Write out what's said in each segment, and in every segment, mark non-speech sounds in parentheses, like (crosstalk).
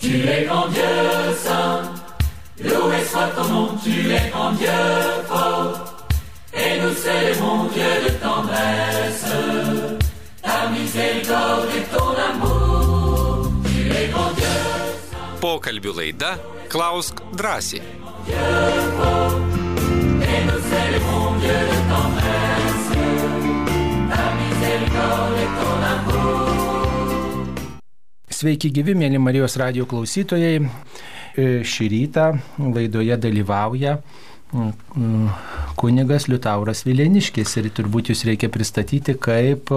Tu es grand Dieu saint, loué soit ton nom, tu es grand Dieu fort, et nous célébrons Dieu de tendresse, ta miséricorde et ton amour, tu es grand Dieu saint. Pokalbių laida Klausk drąsiai. Dieu fort, et nous célébrons Dieu de tendresse, ta miséricorde et ton amour. Sveiki gyvi, mėly Marijos radio klausytojai. E, Šį rytą laidoje dalyvauja kunigas Liutauras Vileniškis ir turbūt jūs reikia pristatyti kaip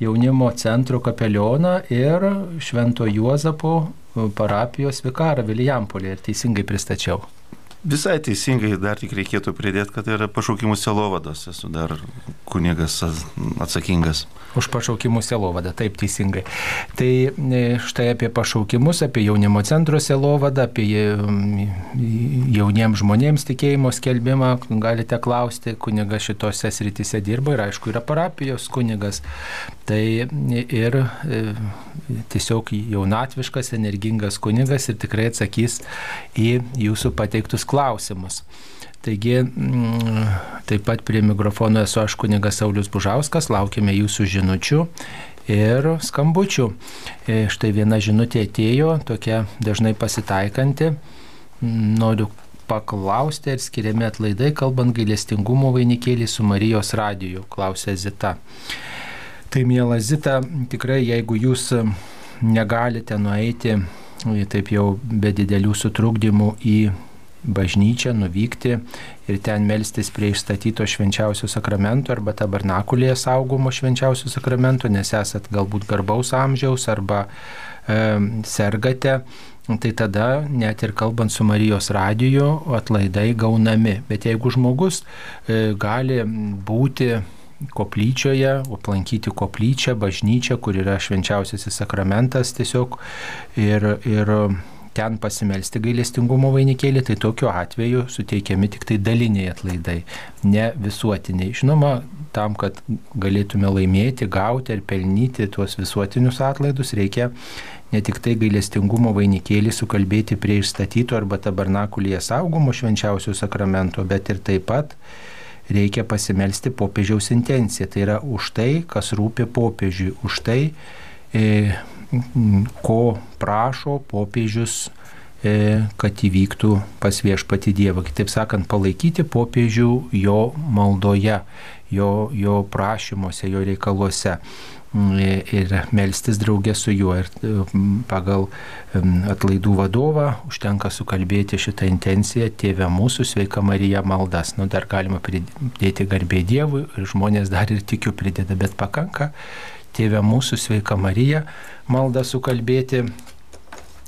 jaunimo centro kapelioną ir Švento Juozapo parapijos vikarą Vilijampolė. Ir teisingai pristačiau. Visai teisingai, dar tik reikėtų pridėti, kad tai yra pašaukimų selovadas, esu dar kunigas atsakingas. Už pašaukimų selovadą, taip teisingai. Tai e, štai apie pašaukimus, apie jaunimo centro selovadą, apie e, jauniems žmonėms tikėjimo skelbimą galite klausti. Kunigas šitose sritise dirba ir aišku yra parapijos kunigas. Tai ir e, tiesiog jaunatviškas, energingas kunigas ir tikrai atsakys į jūsų pateiktus klausimus. Taigi, mm, taip pat prie mikrofono esu aš kunigas Saulis Bužauskas, laukime jūsų žinučių ir skambučių. E, Štai viena žinutė atėjo, tokia dažnai pasitaikanti. Noriu paklausti, ar skiriami atlaidai, kalbant gailestingumo vainikėlį su Marijos radiju, klausė Zita. Tai mėla Zita, tikrai jeigu jūs negalite nueiti taip jau be didelių sutrukdymų į bažnyčią, nuvykti ir ten melstis prie išstatyto švenčiausio sakramento arba tabernakulėje saugomo švenčiausio sakramento, nes esat galbūt garbaus amžiaus arba e, sergate. Tai tada, net ir kalbant su Marijos radiju, atlaidai gaunami. Bet jeigu žmogus e, gali būti koplyčioje, aplankyti koplyčią, bažnyčią, kur yra švenčiausiasis sakramentas tiesiog ir, ir ten pasimelsti gailestingumo vainikėlį, tai tokiu atveju suteikiami tik tai daliniai atlaidai, ne visuotiniai. Žinoma, tam, kad galėtume laimėti, gauti ir pelnyti tuos visuotinius atlaidus, reikia ne tik tai gailestingumo vainikėlį sukalbėti prie išstatyto arba tabernakulyje saugomo švenčiausio sakramento, bet ir taip pat reikia pasimelsti popiežiaus intenciją. Tai yra už tai, kas rūpi popiežiui, už tai, e, ko prašo popiežius, e, kad įvyktų pas viešpati Dievą. Kitaip sakant, palaikyti popiežių jo maldoje, jo, jo prašymuose, jo reikaluose e, ir melstis draugė su juo. Ir e, pagal atlaidų vadovą užtenka sukalbėti šitą intenciją Tėvė mūsų sveika Marija maldas. Nu, dar galima pridėti garbė Dievui ir žmonės dar ir tikiu prideda, bet pakanka Tėvė mūsų sveika Marija maldą sukalbėti.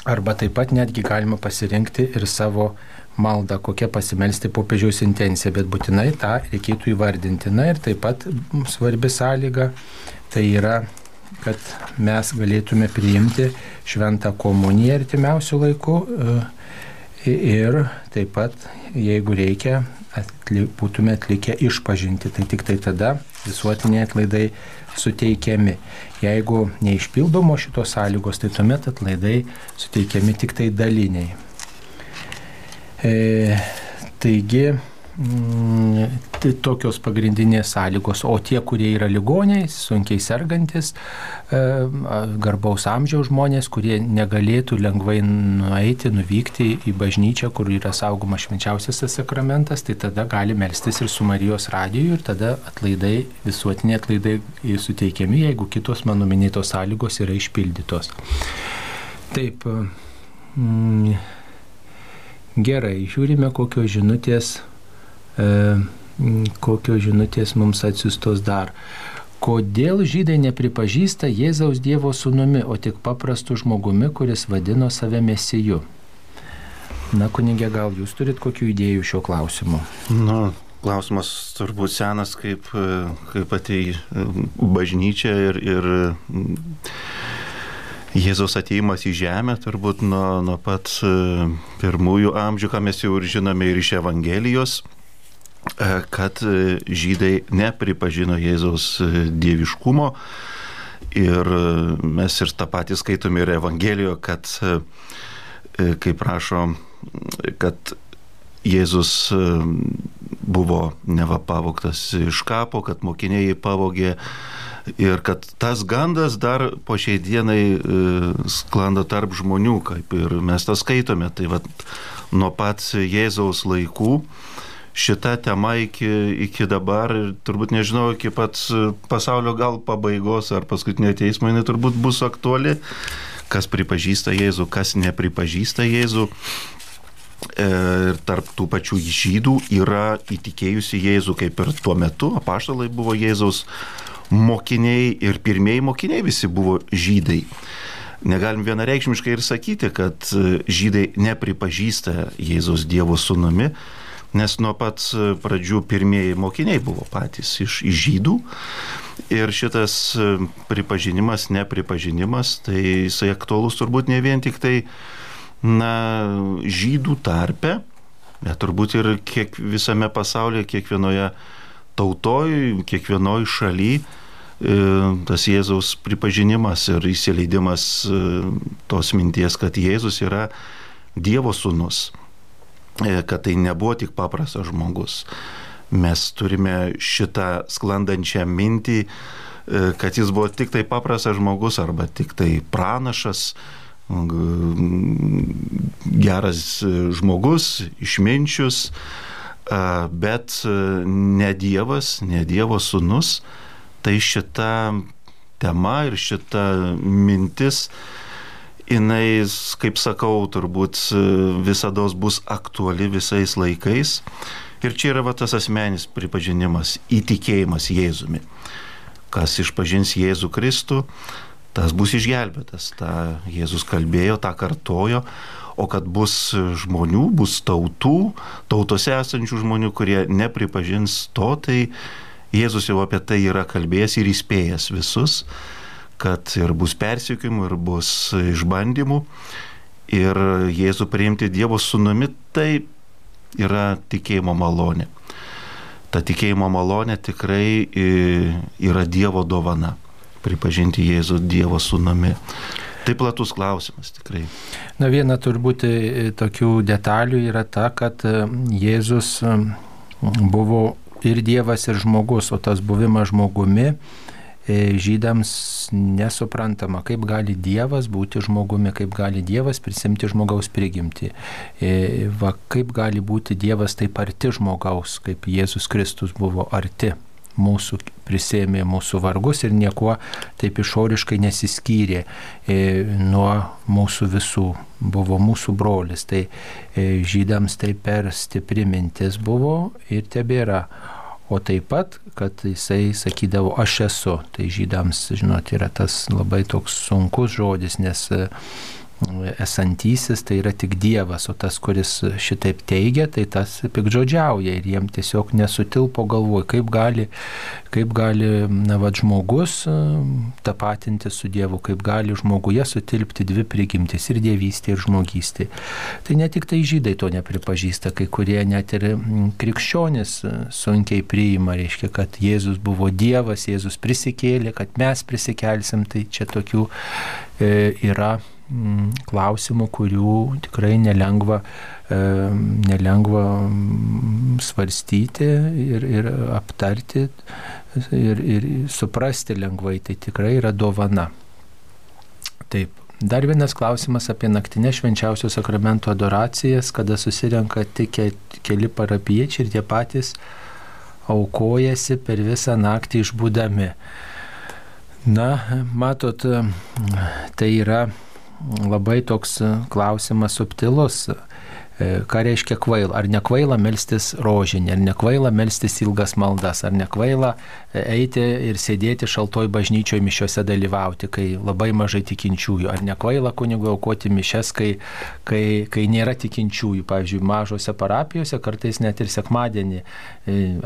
Arba taip pat netgi galima pasirinkti ir savo maldą, kokią pasimelsti popiežiaus intenciją, bet būtinai tą reikėtų įvardinti. Na ir taip pat svarbi sąlyga tai yra, kad mes galėtume priimti šventą komuniją artimiausių laikų e, ir taip pat, jeigu reikia, atli, būtume atlikę išpažinti, tai tik tai tada visuotiniai atlaidai suteikiami. Jeigu neišpildomo šitos sąlygos, tai tuomet atlaidai suteikiami tik tai daliniai. E, taigi, tai tokios pagrindinės sąlygos, o tie, kurie yra ligoniai, sunkiai sergantis, garbaus amžiaus žmonės, kurie negalėtų lengvai nueiti, nuvykti į bažnyčią, kur yra saugomas švenčiausias sakramentas, tai tada gali melstis ir su Marijos radiju ir tada atlaidai, visuotiniai atlaidai suteikiami, jeigu kitos mano minėtos sąlygos yra išpildytos. Taip. Mm, gerai, žiūrime, kokios žinutės kokios žinutės mums atsiustos dar. Kodėl žydai nepripažįsta Jėzaus Dievo sūnumi, o tik paprastu žmogumi, kuris vadino save mesiju? Na, kunigė, gal jūs turit kokių idėjų šio klausimu? Nu, klausimas turbūt senas kaip, kaip atei bažnyčia ir, ir Jėzaus ateimas į žemę, turbūt nuo, nuo pat pirmųjų amžių, ką mes jau ir žinome ir iš Evangelijos E, kad e, žydai nepripažino Jėzaus e, dieviškumo ir mes ir tą patį skaitome ir Evangelijoje, kad kaip prašo, kad Jėzus buvo neva pavoktas iš kapo, kad mokiniai jį pavogė ir kad tas gandas dar po šiai dienai sklando tarp žmonių, kaip ir mes tą skaitome. Tai vad nuo pat Jėzaus laikų šita tema iki, iki dabar ir turbūt nežinau, iki pat pasaulio gal pabaigos ar paskutinio teismo jinai turbūt bus aktuali, kas pripažįsta Jėzų, kas nepripažįsta Jėzų. E, ir tarp tų pačių žydų yra įtikėjusi Jėzų, kaip ir tuo metu apaštalai buvo Jėzaus mokiniai ir pirmieji mokiniai visi buvo žydai. Negalim vienareikšmiškai ir sakyti, kad žydai nepripažįsta Jėzaus Dievo sūnumi, nes nuo pat pradžių pirmieji mokiniai buvo patys iš, iš žydų. Ir šitas pripažinimas, nepripažinimas, tai jisai aktuolus turbūt ne vien tik tai, na, žydų tarpe, bet turbūt ir kiek visame pasaulyje, kiekvienoje tautoje, kiekvienoje šalyje tas Jėzaus pripažinimas ir įsileidimas tos minties, kad Jėzus yra Dievo sūnus. E, kad tai nebuvo tik paprastas žmogus. Mes turime šitą sklandančią mintį, e, kad jis buvo tik tai paprastas žmogus arba tik tai pranašas, geras žmogus, išminčius, bet ne Dievas, ne Dievo sūnus, tai šita tema ir šita mintis jinai, kaip sakau, turbūt e, visada bus aktuali visais laikais. Ir čia yra va, tas asmenis pripažinimas, įtikėjimas Jėzumi. Kas išpažins Jėzų Kristų, tas bus išgelbėtas. Ta Jėzus kalbėjo, tą kartojo, o kad bus žmonių, bus tautų, tautose esančių žmonių, kurie nepripažins to, tai Jėzus jau apie tai yra kalbėjęs ir įspėjęs visus kad ir bus persiekimų, ir bus išbandymų. Ir Jėzų priimti Dievo sūnumi tai yra tikėjimo malonė. Ta tikėjimo malonė tikrai yra Dievo dovana. Pripažinti Jėzų Dievo sūnumi. Tai platus klausimas tikrai. Na viena turbūt e, tokių detalių yra ta, kad e, Jėzus e, buvo ir Dievas, ir žmogus, o tas buvimas žmogumi E, žydams nesuprantama, kaip gali Dievas būti žmogumi, kaip gali Dievas prisimti žmogaus prigimti. E, va, kaip gali būti Dievas taip arti žmogaus, kaip Jėzus Kristus buvo arti mūsų prisėmė mūsų vargus ir niekuo taip išoriškai nesiskyrė e, nuo mūsų visų, buvo mūsų brolis. Tai e, žydams tai per stipri mintis buvo ir tebėra o taip pat, kad jisai sakydavo aš esu. Tai žydams, žinot, yra tas labai toks sunkus žodis, nes esantysis tai yra tik Dievas, o tas, kuris šitaip teigia, tai tas pikdžodžiauja ir jiem tiesiog nesutilpo galvoj, kaip gali, kaip gali na, va, žmogus e, tapatinti su Dievu, kaip gali žmoguje sutilpti dvi prigimtis ir dievystė, ir žmogystė. Tai ne tik tai žydai to nepripažįsta, kai kurie net ir krikščionis e, sunkiai priima, reiškia, kad Jėzus buvo Dievas, Jėzus prisikėlė, kad mes prisikelsim, tai čia tokių e, yra klausimų, kurių tikrai nelengva, nelengva mm, svarstyti ir, ir aptarti ir, ir suprasti lengvai. Tai tikrai yra dovana. Taip. Dar vienas klausimas apie naktinę švenčiausio sakramento adoracijas, kada susirenka tik keli parapiečiai ir tie patys aukojasi per visą naktį išbūdami. Na, matot, tai yra labai toks klausimas subtilus. E, ką reiškia kvaila? Ar nekvaila melstis rožinį, ar nekvaila melstis ilgas maldas, ar nekvaila e, eiti ir sėdėti šaltoj bažnyčioje mišiuose dalyvauti, kai labai mažai tikinčiųjų, ar nekvaila kunigo aukoti mišes, kai, kai, kai nėra tikinčiųjų. Pavyzdžiui, mažose parapijose kartais net ir sekmadienį e,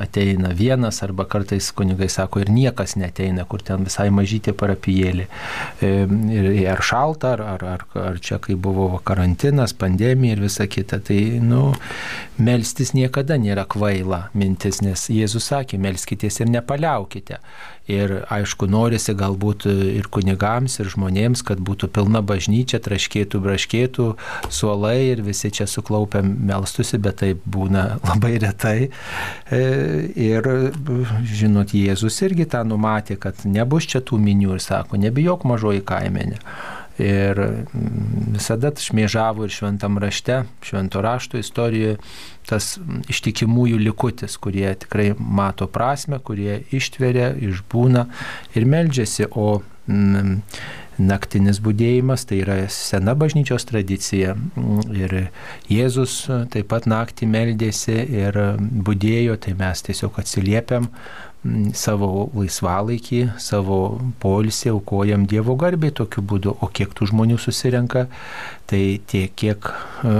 ateina vienas, arba kartais kunigai sako ir niekas neteina, kur ten visai mažytė parapijėlė. Ir ar šalta, ar, ar, ar, ar čia kai buvo karantinas, pandemija ir visa kita Tai, nu, melstis niekada nėra kvaila mintis, nes Jėzus sakė, melskitės ir nepaliaukite. Ir aišku, norisi galbūt ir kunigams, ir žmonėms, kad būtų pilna bažnyčia, traškėtų, braškėtų, suolai ir visi čia suklaupę melstusi, bet tai būna (laughs) labai retai. E, ir, žinot, Jėzus irgi tą numatė, kad nebus čia tų minių ir sako, nebijok mažoji kaimenė. Ir visada šmėžavo ir šventam rašte, švento rašto istorijoje tas ištikimųjų likutis, kurie tikrai mato prasme, kurie ištveria, išbūna ir meldžiasi, o mm, naktinis būdėjimas tai yra sena bažnyčios tradicija. Ir Jėzus taip pat naktį meldėsi ir būdėjo, tai mes tiesiog atsiliepiam savo laisvalaikį, savo polisį aukojam Dievo garbiai tokiu būdu, o kiek tų žmonių susirenka, tai tiek, kiek e,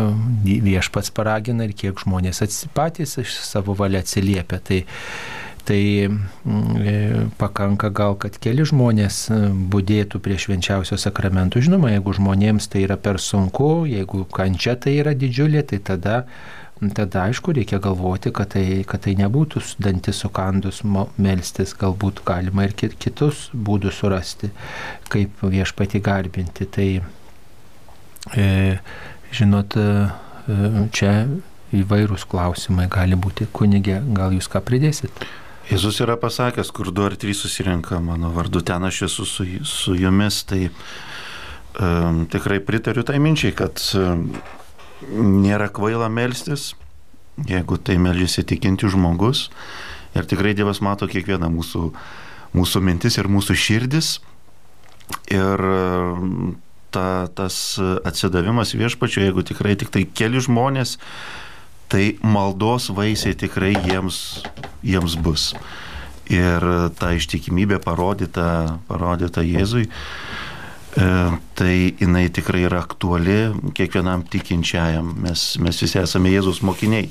viešpats paragina ir kiek žmonės patys iš savo valia atsiliepia. Tai, tai e, pakanka gal, kad keli žmonės būdėtų prie švenčiausio sakramentų. Žinoma, jeigu žmonėms tai yra per sunku, jeigu kančia tai yra didžiulė, tai tada tada aišku reikia galvoti, kad tai, kad tai nebūtų dantis sukandus melstis, galbūt galima ir kitus būdus surasti, kaip viešpati garbinti. Tai, e, žinot, e, čia įvairūs klausimai gali būti. Kunigė, gal jūs ką pridėsit? Jėzus yra pasakęs, kur du ar trys susirenka mano vardu, ten aš esu su, su jumis, tai um, tikrai pritariu tai minčiai, kad um, nėra kvaila melstis, jeigu tai melžiasi tikinti žmogus. Ir tikrai Dievas mato kiekvieną mūsų, mūsų mintis ir mūsų širdis. Ir ta, tas atsidavimas viešpačiu, jeigu tikrai tik tai keli žmonės, tai maldos vaisiai tikrai jiems, jiems bus. Ir ta ištikimybė parodyta, parodyta Jėzui tai jinai tikrai yra aktuali kiekvienam tikinčiajam. Mes, mes visi esame Jėzus mokiniai.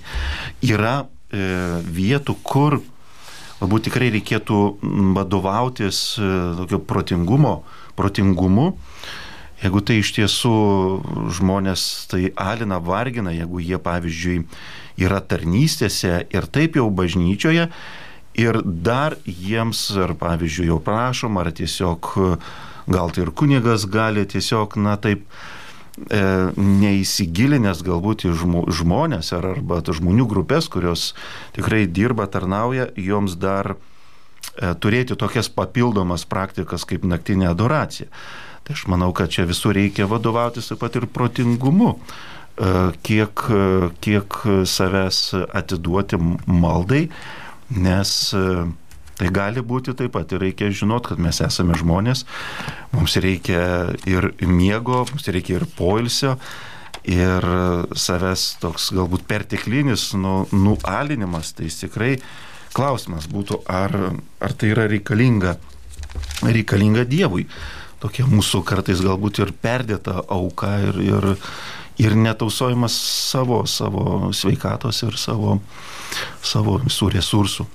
Yra e, vietų, kur galbūt tikrai reikėtų vadovautis e, tokio protingumo, protingumu. Jeigu tai iš tiesų žmonės tai alina, vargina, jeigu jie, pavyzdžiui, yra tarnystėse ir taip jau bažnyčioje, ir dar jiems, ar pavyzdžiui, jau prašom, ar tiesiog gal tai ir kunigas gali tiesiog, na taip, e, neįsigilinęs galbūt į žmonės ar arba žmonių grupės, kurios tikrai dirba, tarnauja, joms dar e, turėti tokias papildomas praktikas kaip naktinė adoracija. Tai aš manau, kad čia visur reikia vadovautis taip pat ir protingumu, e, kiek, kiek savęs atiduoti maldai, nes e, Tai gali būti taip pat ir reikia žinot, kad mes esame žmonės, mums reikia ir miego, mums reikia ir poilsio. Ir savęs toks galbūt perteklinis nu, nualinimas, tai tikrai klausimas būtų, ar, ar tai yra reikalinga, reikalinga Dievui. Tokia mūsų kartais galbūt ir perdėta auka ir, ir, ir netausojimas savo, savo sveikatos ir savo, savo visų resursų.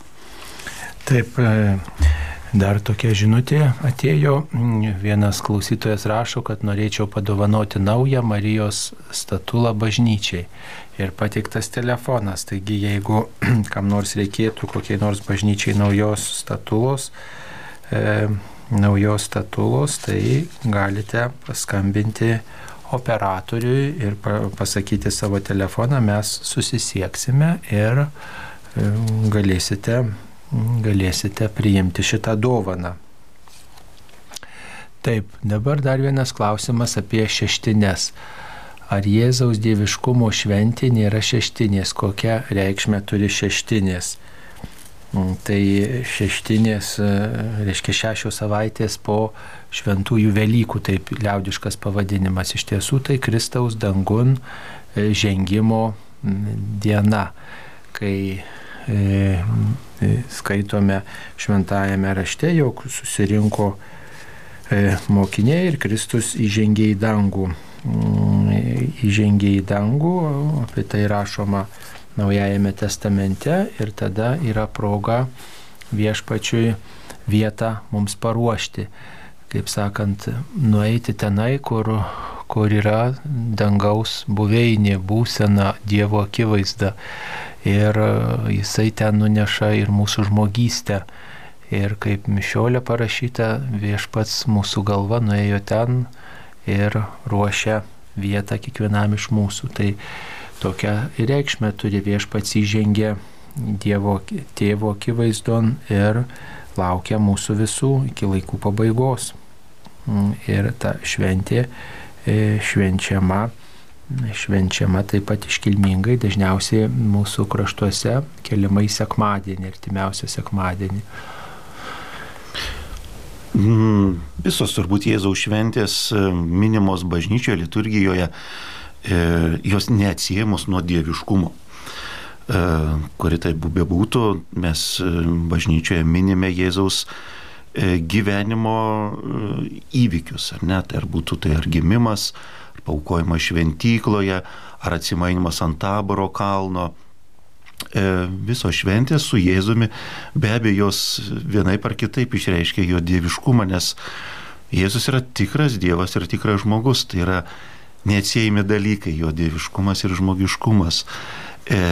Taip, e, dar tokia žinutė atėjo. Vienas klausytojas rašo, kad norėčiau padovanoti naują Marijos statulą bažnyčiai. Ir pateiktas telefonas. Taigi, jeigu (clears throat) kam nors reikėtų kokiai nors bažnyčiai naujos statulos, e, naujos statulos, tai galite paskambinti operatoriui ir pasakyti savo telefoną, mes susisieksime ir e, galėsite galėsite priimti šitą dovaną. Taip, dabar dar vienas klausimas apie šeštinės. Ar Jėzaus dieviškumo šventė nėra šeštinės? Kokią reikšmę turi šeštinės? Mm, tai šeštinės, e, reiškia šešios savaitės po šventųjų Velykų, taip liaudiškas pavadinimas. Iš tiesų tai Kristaus dangun e, žengimo mm, diena, kai skaitome šventajame rašte, jog susirinko e, mokiniai ir Kristus įžengė į dangų. Mm, įžengė į dangų, apie tai rašoma Naujajame testamente ir tada yra proga viešpačiui vietą mums paruošti. Kaip sakant, nueiti tenai, kur, kur yra dangaus buveinė, būsena, Dievo akivaizda. Ir e, jisai ten nuneša ir mūsų žmogystę. Ir kaip mišiolė parašyta, viešpats mūsų galva nuėjo ten ir ruošia vietą kiekvienam iš mūsų. Tai tokia reikšmė turi viešpats įžengę Dievo tėvo akivaizdon ir laukia mūsų visų iki laikų pabaigos. Mm, ir ta šventė e, švenčiama, švenčiama taip pat iškilmingai, dažniausiai mūsų kraštuose keliamai sekmadienį, artimiausią sekmadienį. Mm, visos turbūt Jėzaus šventės e, minimos bažnyčioje, liturgijoje, e, jos neatsiemus nuo dieviškumo. E, kuri tai bebūtų, mes e, bažnyčioje minime Jėzaus e, gyvenimo įvykius, ar ne, tai ar būtų tai ar gimimas, ar paukojimas šventykloje, ar atsimainimas ant taboro kalno. Visos šventės su Jėzumi be abejo jos vienaip ar kitaip išreiškia jo dieviškumą, nes Jėzus yra tikras Dievas ir tikras žmogus, tai yra neatsiejami dalykai, jo dieviškumas ir žmogiškumas. E,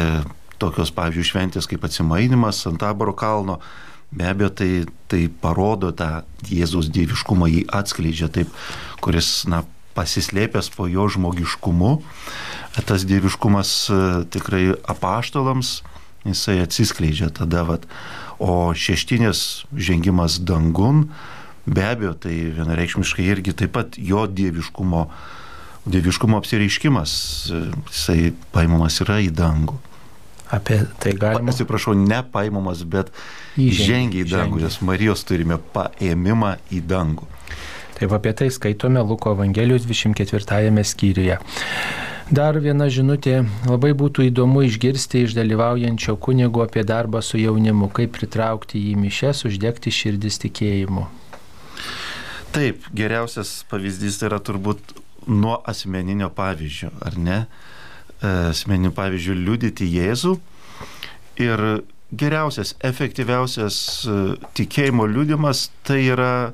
tokios, pavyzdžiui, šventės kaip atsimainimas ant taboro kalno, be abejo, tai, tai parodo tą Jėzaus dieviškumą, jį atskleidžia taip, kuris, na, pasislėpęs po jo žmogiškumu, tas dieviškumas e, tikrai apaštalams, jisai atsiskleidžia tada, vat, o šeštinės žengimas dangun, be abejo, tai vienareikšmiškai irgi taip pat jo dieviškumo, dieviškumo apsireiškimas, e, jisai paimamas yra į dangų. Apie tai galima. Atsiprašau, ne paimamas, bet žengia į dangų, nes Marijos turime paėmimą į dangų. Taip apie tai skaitome Luko Evangelijos 24 skyriuje. Dar viena žinutė, labai būtų įdomu išgirsti iš dalyvaujančio kunigo apie darbą su jaunimu, kaip pritraukti jį mišes, uždegti širdis tikėjimu. Taip, geriausias pavyzdys yra turbūt nuo asmeninio pavyzdžio, ar ne? Asmeniniu pavyzdžiu liudyti Jėzų. Ir geriausias, efektyviausias e, tikėjimo liudimas tai yra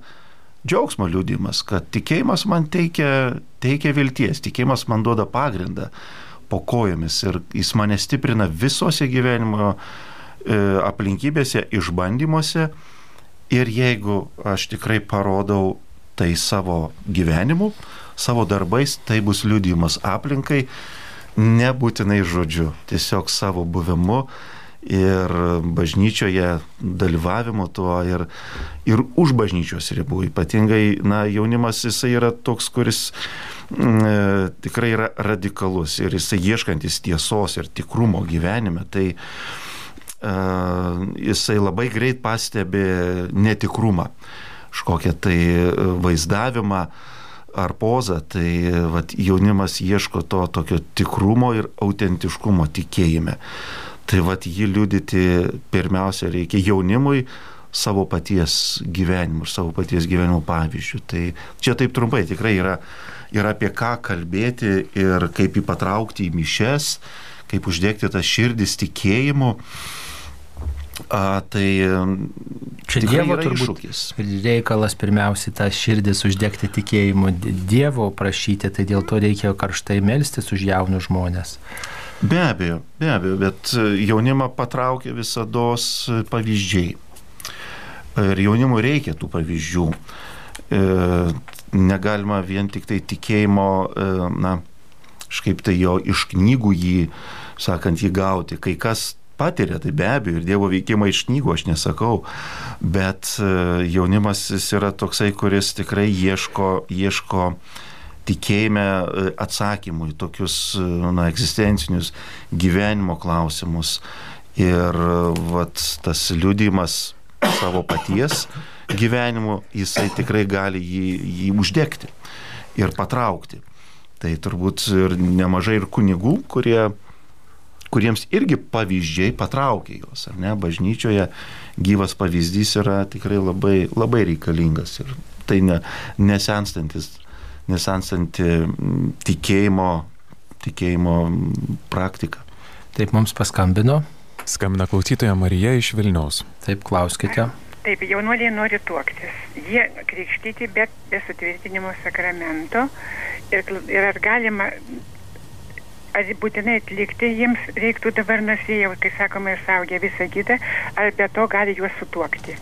džiaugsmo liudimas, kad tikėjimas man teikia, teikia vilties, tikėjimas man duoda pagrindą po kojomis ir jis mane stiprina visose gyvenimo e, aplinkybėse, išbandymuose. Ir jeigu aš tikrai parodau tai savo gyvenimu, savo darbais, tai bus liudimas aplinkai, nebūtinai žodžiu, tiesiog savo buvimu ir bažnyčioje dalyvavimu tuo ir, ir už bažnyčios ribų. Ypatingai, na, jaunimas jisai yra toks, kuris mm, e, tikrai yra radikalus ir jisai ieškantis tiesos ir tikrumo gyvenime. Tai e, jisai labai greit pastebi netikrumą, kažkokią tai vaizdavimą, ar pozą, tai vat, jaunimas ieško to tokio tikrumo ir autentiškumo tikėjime. Tai vat jį liudyti pirmiausia reikia jaunimui savo paties gyvenimu ir savo paties gyvenimo pavyzdžių. Tai čia taip trumpai tikrai yra, yra apie ką kalbėti ir kaip jį patraukti į mišes, kaip uždegti tą širdis tikėjimu. A, tai čia Dievo iššūkis. reikalas pirmiausiai tą širdis uždegti tikėjimu, Dievo prašyti, tai dėl to reikia karštai melstis už jaunus žmonės. Be abejo, be abejo, bet jaunimą patraukia visada pavyzdžiai. Ir jaunimui reikia tų pavyzdžių. E, negalima vien tik tai tikėjimo, e, na, kažkaip tai jo iš knygų jį, sakant, jį gauti. Kai kas patiria, tai be abejo, ir Dievo veikimą iš knygų aš nesakau, bet e, jaunimas jis yra toksai, kuris tikrai ieško, ieško tikėjime e, atsakymų į tokius e, na, egzistencinius gyvenimo klausimus. Ir vat, tas liudimas savo paties gyvenimu, jisai tikrai gali jį, jį uždegti ir patraukti. Tai turbūt ir nemažai ir kunigų, kurie kuriems irgi pavyzdžiai patraukia juos, ar ne? Bažnyčioje gyvas pavyzdys yra tikrai labai, labai reikalingas ir tai ne, nesenstantis, nesenstanti tikėjimo, tikėjimo praktika. Taip mums paskambino. Skambina klausytoja Marija iš Vilniaus. Taip, klauskite. Taip, jaunuoliai nori tuoktis. Jie krikštyti, bet be sutvirtinimo sakramento ir, ir ar galima, ar būtinai atlikti, jiems reiktų dabar nusijau, kai sakoma, ir saugę visą gydą, ar be to gali juos sutuokti.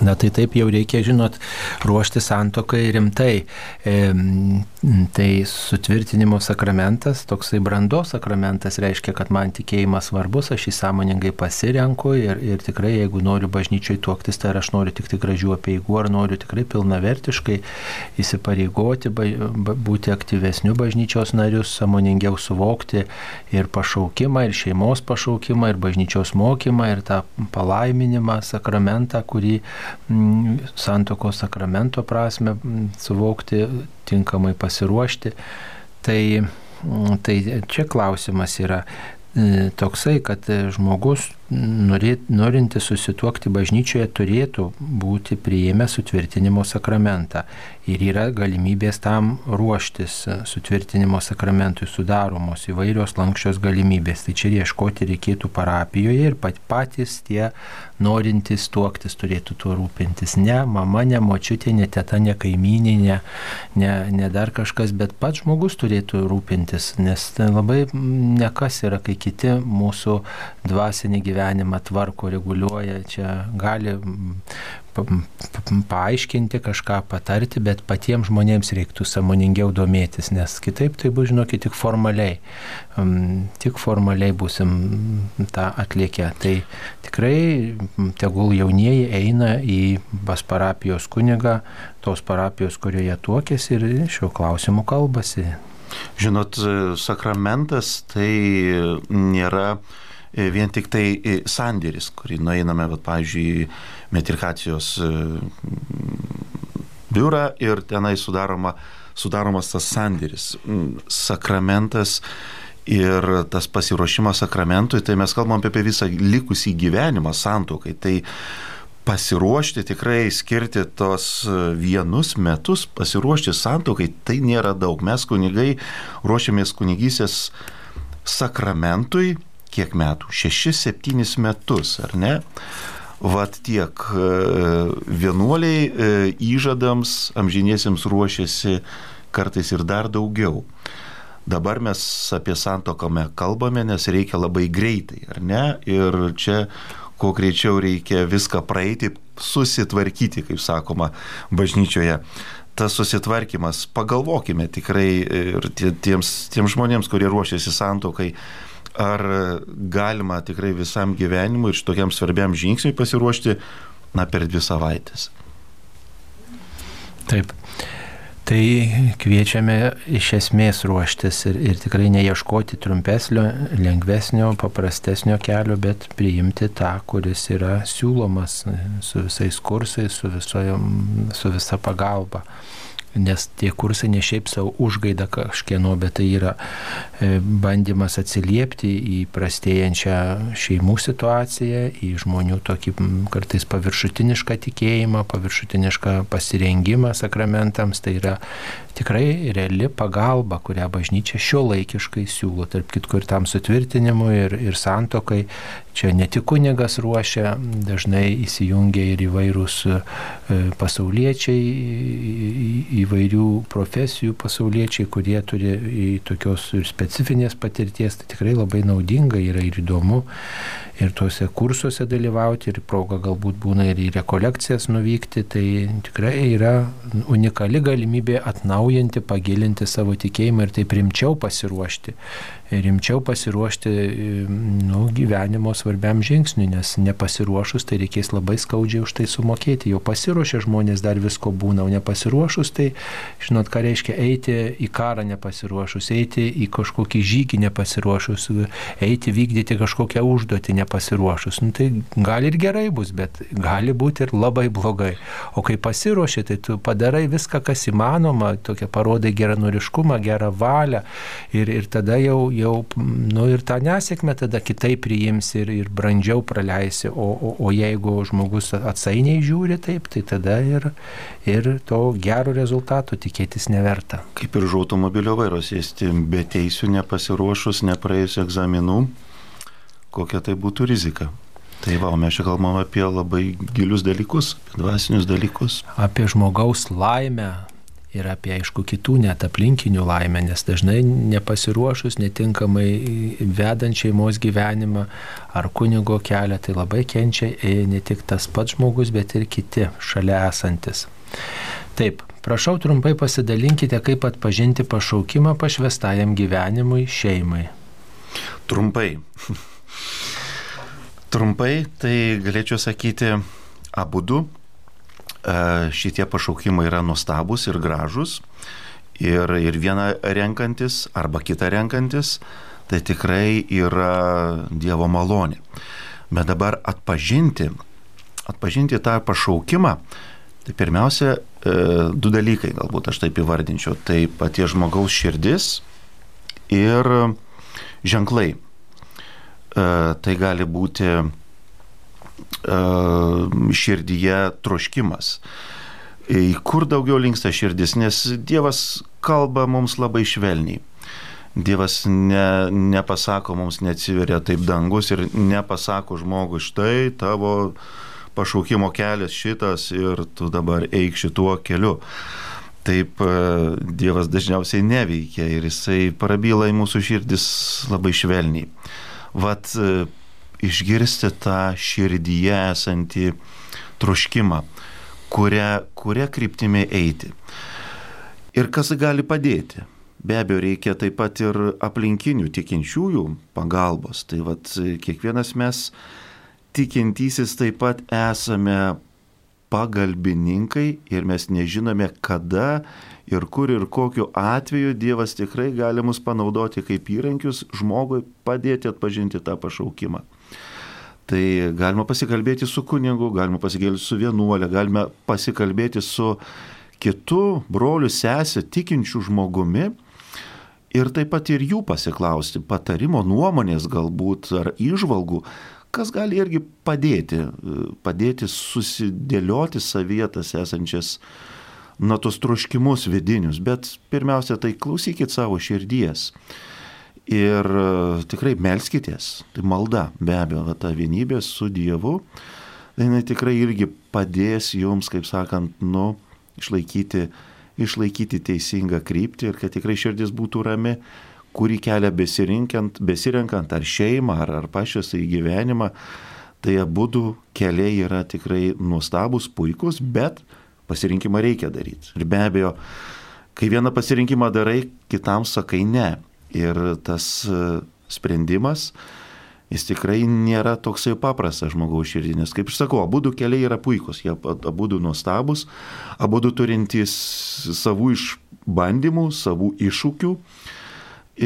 Na tai taip jau reikia, žinot, ruošti santokai rimtai. E, tai sutvirtinimo sakramentas, toksai brandos sakramentas reiškia, kad man tikėjimas svarbus, aš jį sąmoningai pasirenku ir, ir tikrai, jeigu noriu bažnyčiai tuoktis, tai aš noriu tik, tik gražių apieigų, ar noriu tikrai pilnavertiškai įsipareigoti, ba, ba, būti aktyvesniu bažnyčios narius, sąmoningiau suvokti ir pašaukimą, ir šeimos pašaukimą, ir bažnyčios mokymą, ir tą palaiminimą, sakramentą, kurį santokos sakramento prasme mm, suvokti, tinkamai pasiruošti. Tai, mm, tai čia klausimas yra e, toksai, kad žmogus norintis susituokti bažnyčioje turėtų būti priėmę sutvirtinimo sakramentą. Ir yra galimybės tam ruoštis sutvirtinimo sakramentui sudaromos įvairios lankščios galimybės. Tai čia ieškoti reikėtų parapijoje ir pat patys tie norintys tuoktis turėtų tuo rūpintis. Ne mama, ne močiutė, ne teta, ne kaimynė, ne, ne, ne dar kažkas, bet pats žmogus turėtų rūpintis, nes labai nekas yra, kai kiti mūsų dvasinį gyvenimą gyvenimą tvarko, reguliuoja, čia gali paaiškinti kažką, patarti, bet patiems žmonėms reiktų samoningiau domėtis, nes kitaip tai bus, žinokit, tik formaliai. Tik formaliai busim tą atliekę. Tai tikrai tegul jaunieji eina į pas parapijos kunigą, tos parapijos, kurioje tuokėsi ir šiuo klausimu kalbasi. Žinot, sakramentas tai nėra E, vien tik tai e, sandėris, kurį nueiname, bet, pavyzdžiui, metrikacijos e, biurą ir tenai sudaroma, sudaromas tas sandėris, sakramentas ir tas pasiruošimas sakramentui, tai mes kalbam apie visą likusį gyvenimą santokai. Tai pasiruošti tikrai skirti tos vienus metus, pasiruošti santokai, tai nėra daug. Mes kunigai ruošiamės kunigysės sakramentui kiek metų? 6-7 metus, ar ne? Vat tiek e, vienuoliai e, įžadams amžiniesiems ruošiasi kartais ir dar daugiau. Dabar mes apie santokome kalbame, nes reikia labai greitai, ar ne? Ir čia kuo greičiau reikia viską praeiti, susitvarkyti, kaip sakoma, bažnyčioje. Tas susitvarkymas, pagalvokime tikrai ir tiems, tiems žmonėms, kurie ruošiasi santokai, ar galima tikrai visam gyvenimui ir šitokiam svarbiam žingsniui pasiruošti, na, per dvi savaitės. Taip. Tai kviečiame iš esmės ruoštis ir, ir tikrai neieškoti trumpesnio, lengvesnio, paprastesnio kelio, bet priimti tą, kuris yra siūlomas su visais kursais, su, visojom, su visa pagalba nes tie kursai ne šiaip savo užgaida kažkieno, bet tai yra e, bandymas atsiliepti į prastėjančią šeimų situaciją, į žmonių tokį kartais paviršutinišką tikėjimą, paviršutinišką pasirengimą sakramentams. Tai yra tikrai reali pagalba, kurią bažnyčia šio laikiškai siūlo, tarp kitko ir tam sutvirtinimui, ir, ir santokai. Čia ne tik kunigas ruošia, dažnai įsijungia ir įvairūs e, pasauliečiai, įvairių profesijų pasauliečiai, kurie turi tokios specifinės patirties, tai tikrai labai naudinga yra ir įdomu ir tuose kursuose dalyvauti, ir proga galbūt būna ir į rekolekcijas nuvykti, tai tikrai yra unikali galimybė atnaujinti, pagilinti savo tikėjimą ir taip rimčiau pasiruošti rimčiau pasiruošti nu, gyvenimo svarbiam žingsniui, nes nepasiruošus tai reikės labai skaudžiai už tai sumokėti. Jau pasiruošę žmonės dar visko būna, o nepasiruošus tai, žinot, ką reiškia eiti į karą nepasiruošus, eiti į kažkokį žygį nepasiruošus, eiti vykdyti kažkokią užduotį nepasiruošus. Nu, tai gali ir gerai bus, bet gali būti ir labai blogai. O kai pasiruoši, tai tu padarai viską, kas įmanoma, tokia parodai geranoriškumą, gerą valią ir, ir tada jau, jau nu ir tą nesėkmę tada kitaip priimsi ir, ir brandžiau praleisi, o, o, o jeigu žmogus atsainiai žiūri taip, tai tada ir, ir to gero rezultato tikėtis neverta. Kaip ir už automobilio vairo sėsti be teisių, nepasiruošus, nepraėjus egzaminų, kokia tai būtų rizika. Tai va, mes čia kalbam apie labai gilius dalykus, dvasinius dalykus. Apie žmogaus laimę, ir apie, aišku, kitų net aplinkinių laimę, nes dažnai nepasiruošus, netinkamai vedant šeimos gyvenimą ar kunigo kelią, tai labai kenčia ne tik tas pats žmogus, bet ir kiti šalia esantis. Taip, prašau trumpai pasidalinkite, kaip atpažinti pašaukimą pašvestajam gyvenimui šeimai. Trumpai. Trumpai, tai galėčiau sakyti, abu du E, šitie pašaukimai yra nuostabus ir gražus. Ir, ir vieną renkantis arba kitą renkantis, tai tikrai yra Dievo malonė. Bet dabar atpažinti, atpažinti tą pašaukimą, tai pirmiausia, e, du dalykai, galbūt aš taip įvardinčiau. Tai paties žmogaus širdis ir ženklai. E, tai gali būti širdyje troškimas. Į kur daugiau linksta širdis, nes Dievas kalba mums labai švelniai. Dievas ne, nepasako mums, neatsiveria taip dangus ir nepasako žmogui, štai tavo pašaukimo kelias šitas ir tu dabar eik šituo keliu. Taip Dievas dažniausiai neveikia ir jisai prabyla į mūsų širdis labai švelniai. Vat išgirsti tą širdyje esantį troškimą, kuria, kuria kryptimi eiti. Ir kas gali padėti? Be abejo, reikia taip pat ir aplinkinių tikinčiųjų pagalbos. Tai vad kiekvienas mes tikintysis taip pat esame pagalbininkai ir mes nežinome, kada ir kur ir kokiu atveju Dievas tikrai gali mus panaudoti kaip įrankius žmogui padėti atpažinti tą pašaukimą. Tai galima pasikalbėti su kunigu, galima pasikalbėti su vienuolė, galime pasikalbėti su kitu broliu, sesė, tikinčiu žmogumi ir taip pat ir jų pasiklausti, patarimo, nuomonės galbūt ar išvalgų, kas gali irgi padėti, padėti susidėlioti savietas esančias, na, tos troškimus vidinius, bet pirmiausia, tai klausykit savo širdies. Ir e, tikrai melskitės, tai malda, be abejo, va, ta vienybė su Dievu, jinai tikrai irgi padės jums, kaip sakant, nu, išlaikyti, išlaikyti teisingą kryptį ir kad tikrai širdis būtų rami, kurį kelią besirenkant ar šeimą, ar, ar pačios į gyvenimą, tai abu keliai yra tikrai nuostabus, puikus, bet pasirinkimą reikia daryti. Ir be abejo, kai vieną pasirinkimą darai, kitam sakai ne. Ir tas e, sprendimas, jis tikrai nėra toksai paprastas žmogaus širdį, nes kaip aš sakau, abu du keliai yra puikus, jie abu du nuostabus, abu du turintys savų išbandymų, savų iššūkių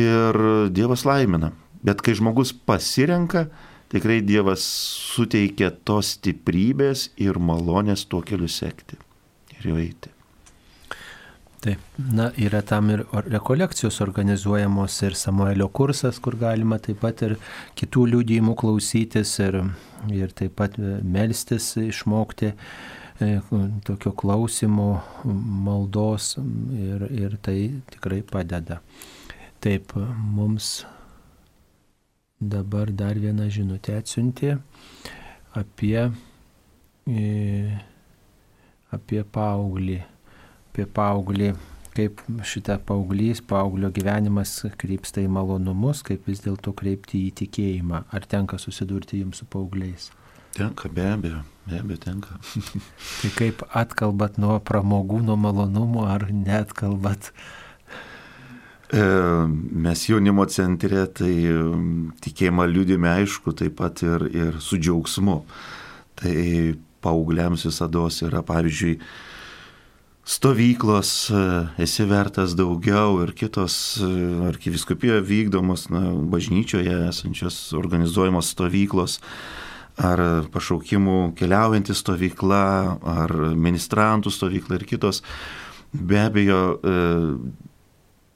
ir Dievas laimina. Bet kai žmogus pasirenka, tikrai Dievas suteikia tos stiprybės ir malonės tuo keliu sekti jo eiti. Taip, na, yra tam ir rekolekcijos organizuojamos ir Samuelio kursas, kur galima taip pat ir kitų liūdėjimų klausytis ir, ir taip pat melstis išmokti e, tokio klausimo, maldos ir, ir tai tikrai padeda. Taip, mums dabar dar vieną žinutę atsiuntė apie, e, apie paauglį apie paauglį, kaip šitą paauglys, paauglio gyvenimas krypsta į malonumus, kaip vis dėlto kreipti į tikėjimą. Ar tenka susidurti jums su paaugliais? Tenka, be abejo, be abejo tenka. (laughs) tai kaip atkalbat nuo pramogų, nuo malonumų, ar net kalbat? E, mes jaunimo centre tai tikėjimą liūdime aišku, taip pat ir, ir su džiaugsmu. Tai paaugliams visada yra, pavyzdžiui, stovyklos, e, esi vertas daugiau ir kitos e, arkiviskupijoje vykdomos, na, bažnyčioje esančios organizuojamos stovyklos, ar pašaukimų keliaujanti stovykla, ar ministrantų stovykla ir kitos. Be abejo, e,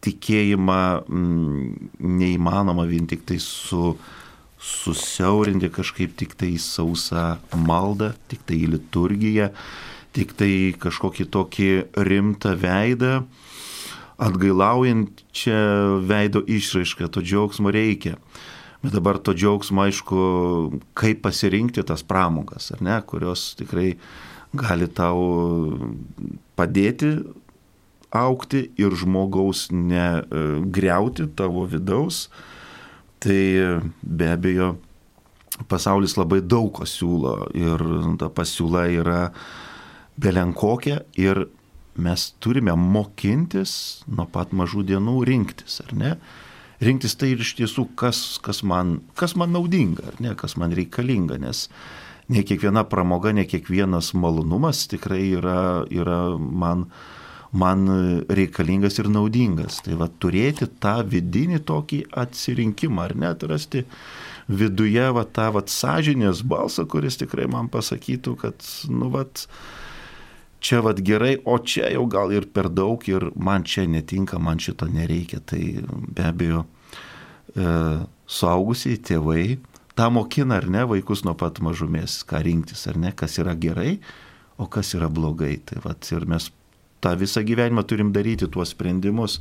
tikėjimą neįmanoma vien tik tai su susiaurinti kažkaip tik tai sausą maldą, tik tai liturgiją tik tai kažkokį tokį rimtą veidą, atgailaujančią veido išraišką, to džiaugsmo reikia. Bet dabar to džiaugsmo, aišku, kaip pasirinkti tas pramogas, ar ne, kurios tikrai gali tau padėti aukti ir žmogaus negriauti tavo vidaus, tai be abejo pasaulis labai daug ko siūlo ir ta pasiūla yra belenkokia ir mes turime mokintis nuo pat mažų dienų rinktis, ar ne? Rinktis tai ir iš tiesų, kas, kas, man, kas man naudinga, ar ne, kas man reikalinga, nes ne kiekviena pramoga, ne kiekvienas malonumas tikrai yra, yra man, man reikalingas ir naudingas. Tai va turėti tą vidinį tokį atsirinkimą, ar net rasti viduje va tą va sąžinės balsą, kuris tikrai man pasakytų, kad, nu, va, čia vad gerai, o čia jau gal ir per daug ir man čia netinka, man šito nereikia. Tai be abejo, e, suaugusiai tėvai tą mokina ar ne vaikus nuo pat mažumės, ką rinktis ar ne, kas yra gerai, o kas yra blogai. Tai vad ir mes tą visą gyvenimą turim daryti tuos sprendimus,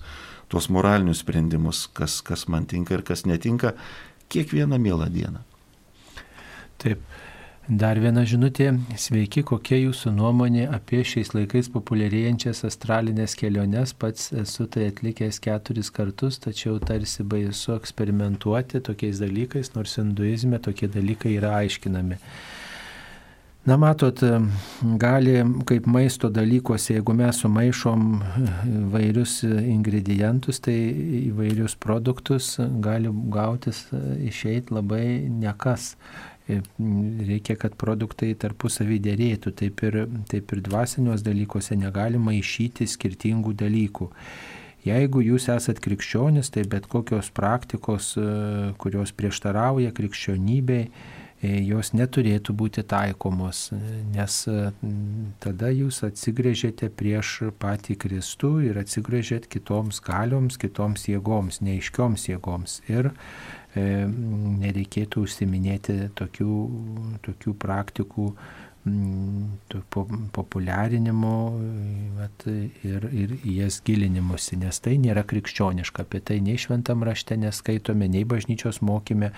tuos moralinius sprendimus, kas, kas man tinka ir kas netinka, kiekvieną mielą dieną. Taip. Dar viena žinutė. Sveiki, kokia jūsų nuomonė apie šiais laikais populiarėjančias astralinės keliones. Pats esu tai atlikęs keturis kartus, tačiau tarsi baisu eksperimentuoti tokiais dalykais, nors hinduizme tokie dalykai yra aiškinami. Na matot, gali kaip maisto dalykuose, jeigu mes sumaišom vairius ingredientus, tai įvairius produktus gali gautis išeiti labai nekas reikia, kad produktai tarpusavį dėrėtų, taip ir, taip ir dvasiniuos dalykuose negalima išyti skirtingų dalykų. Jeigu jūs esat krikščionis, tai bet kokios praktikos, kurios prieštarauja krikščionybei, jos neturėtų būti taikomos, nes e, tada jūs atsigrėžėte prieš patį Kristų ir atsigrėžėt kitoms galioms, kitoms jėgoms, neiškioms jėgoms. Ir E, nereikėtų užsiminėti tokių, tokių praktikų populiarinimo vat, ir, ir jas gilinimusi, nes tai nėra krikščioniška, apie tai nei šventam rašte neskaitome, nei bažnyčios mokime,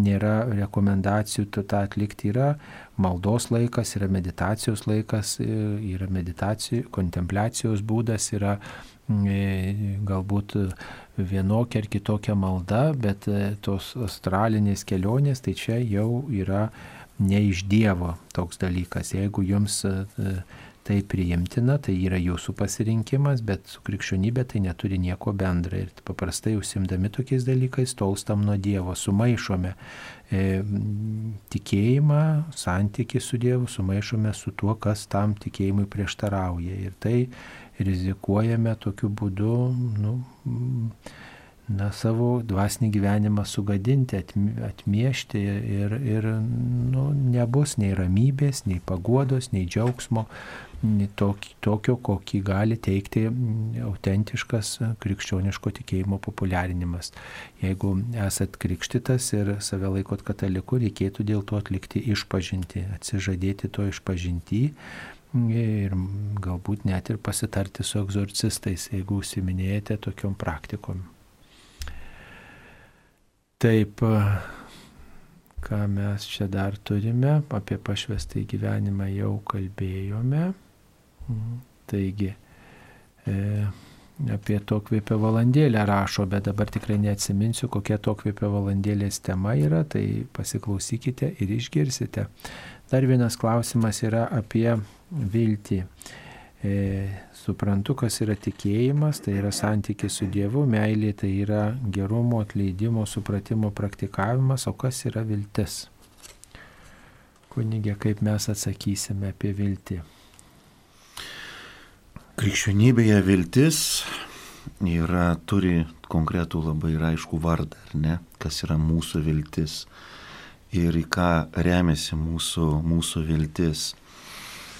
nėra rekomendacijų tą atlikti, yra maldos laikas, yra meditacijos laikas, yra meditacijų, kontempliacijos būdas, yra E, galbūt vienokia ar kitokia malda, bet e, tos astralinės kelionės, tai čia jau yra ne iš Dievo toks dalykas. Jeigu jums e, tai priimtina, tai yra jūsų pasirinkimas, bet su krikščionybė tai neturi nieko bendra. Ir paprastai užsimdami tokiais dalykais tolstam nuo Dievo, sumaišome e, tikėjimą, santyki su Dievu, sumaišome su tuo, kas tam tikėjimui prieštarauja. Ir tai rizikuojame tokiu būdu nu, na, savo dvasinį gyvenimą sugadinti, atmiešti ir, ir nu, nebus nei ramybės, nei paguodos, nei džiaugsmo, tokio, kokį gali teikti autentiškas krikščioniško tikėjimo populiarinimas. Jeigu esat krikštytas ir save laikot kataliku, reikėtų dėl to atlikti išpažinti, atsižadėti to išpažinti ir galbūt net ir pasitarti su egzorcistais, jeigu užsiminėjate tokiom praktikom. Taip, ką mes čia dar turime, apie pašvestą gyvenimą jau kalbėjome. Taigi, e, apie to kvėpio valandėlę rašo, bet dabar tikrai neatsiminsiu, kokia to kvėpio valandėlės tema yra, tai pasiklausykite ir išgirsite. Dar vienas klausimas yra apie viltį. E, suprantu, kas yra tikėjimas, tai yra santykis su Dievu, meilė tai yra gerumo, atleidimo, supratimo praktikavimas, o kas yra viltis? Kunigė, kaip mes atsakysime apie viltį? Krikščionybėje viltis yra, turi konkretų labai aišku vardą, ar ne? Kas yra mūsų viltis ir į ką remiasi mūsų, mūsų viltis.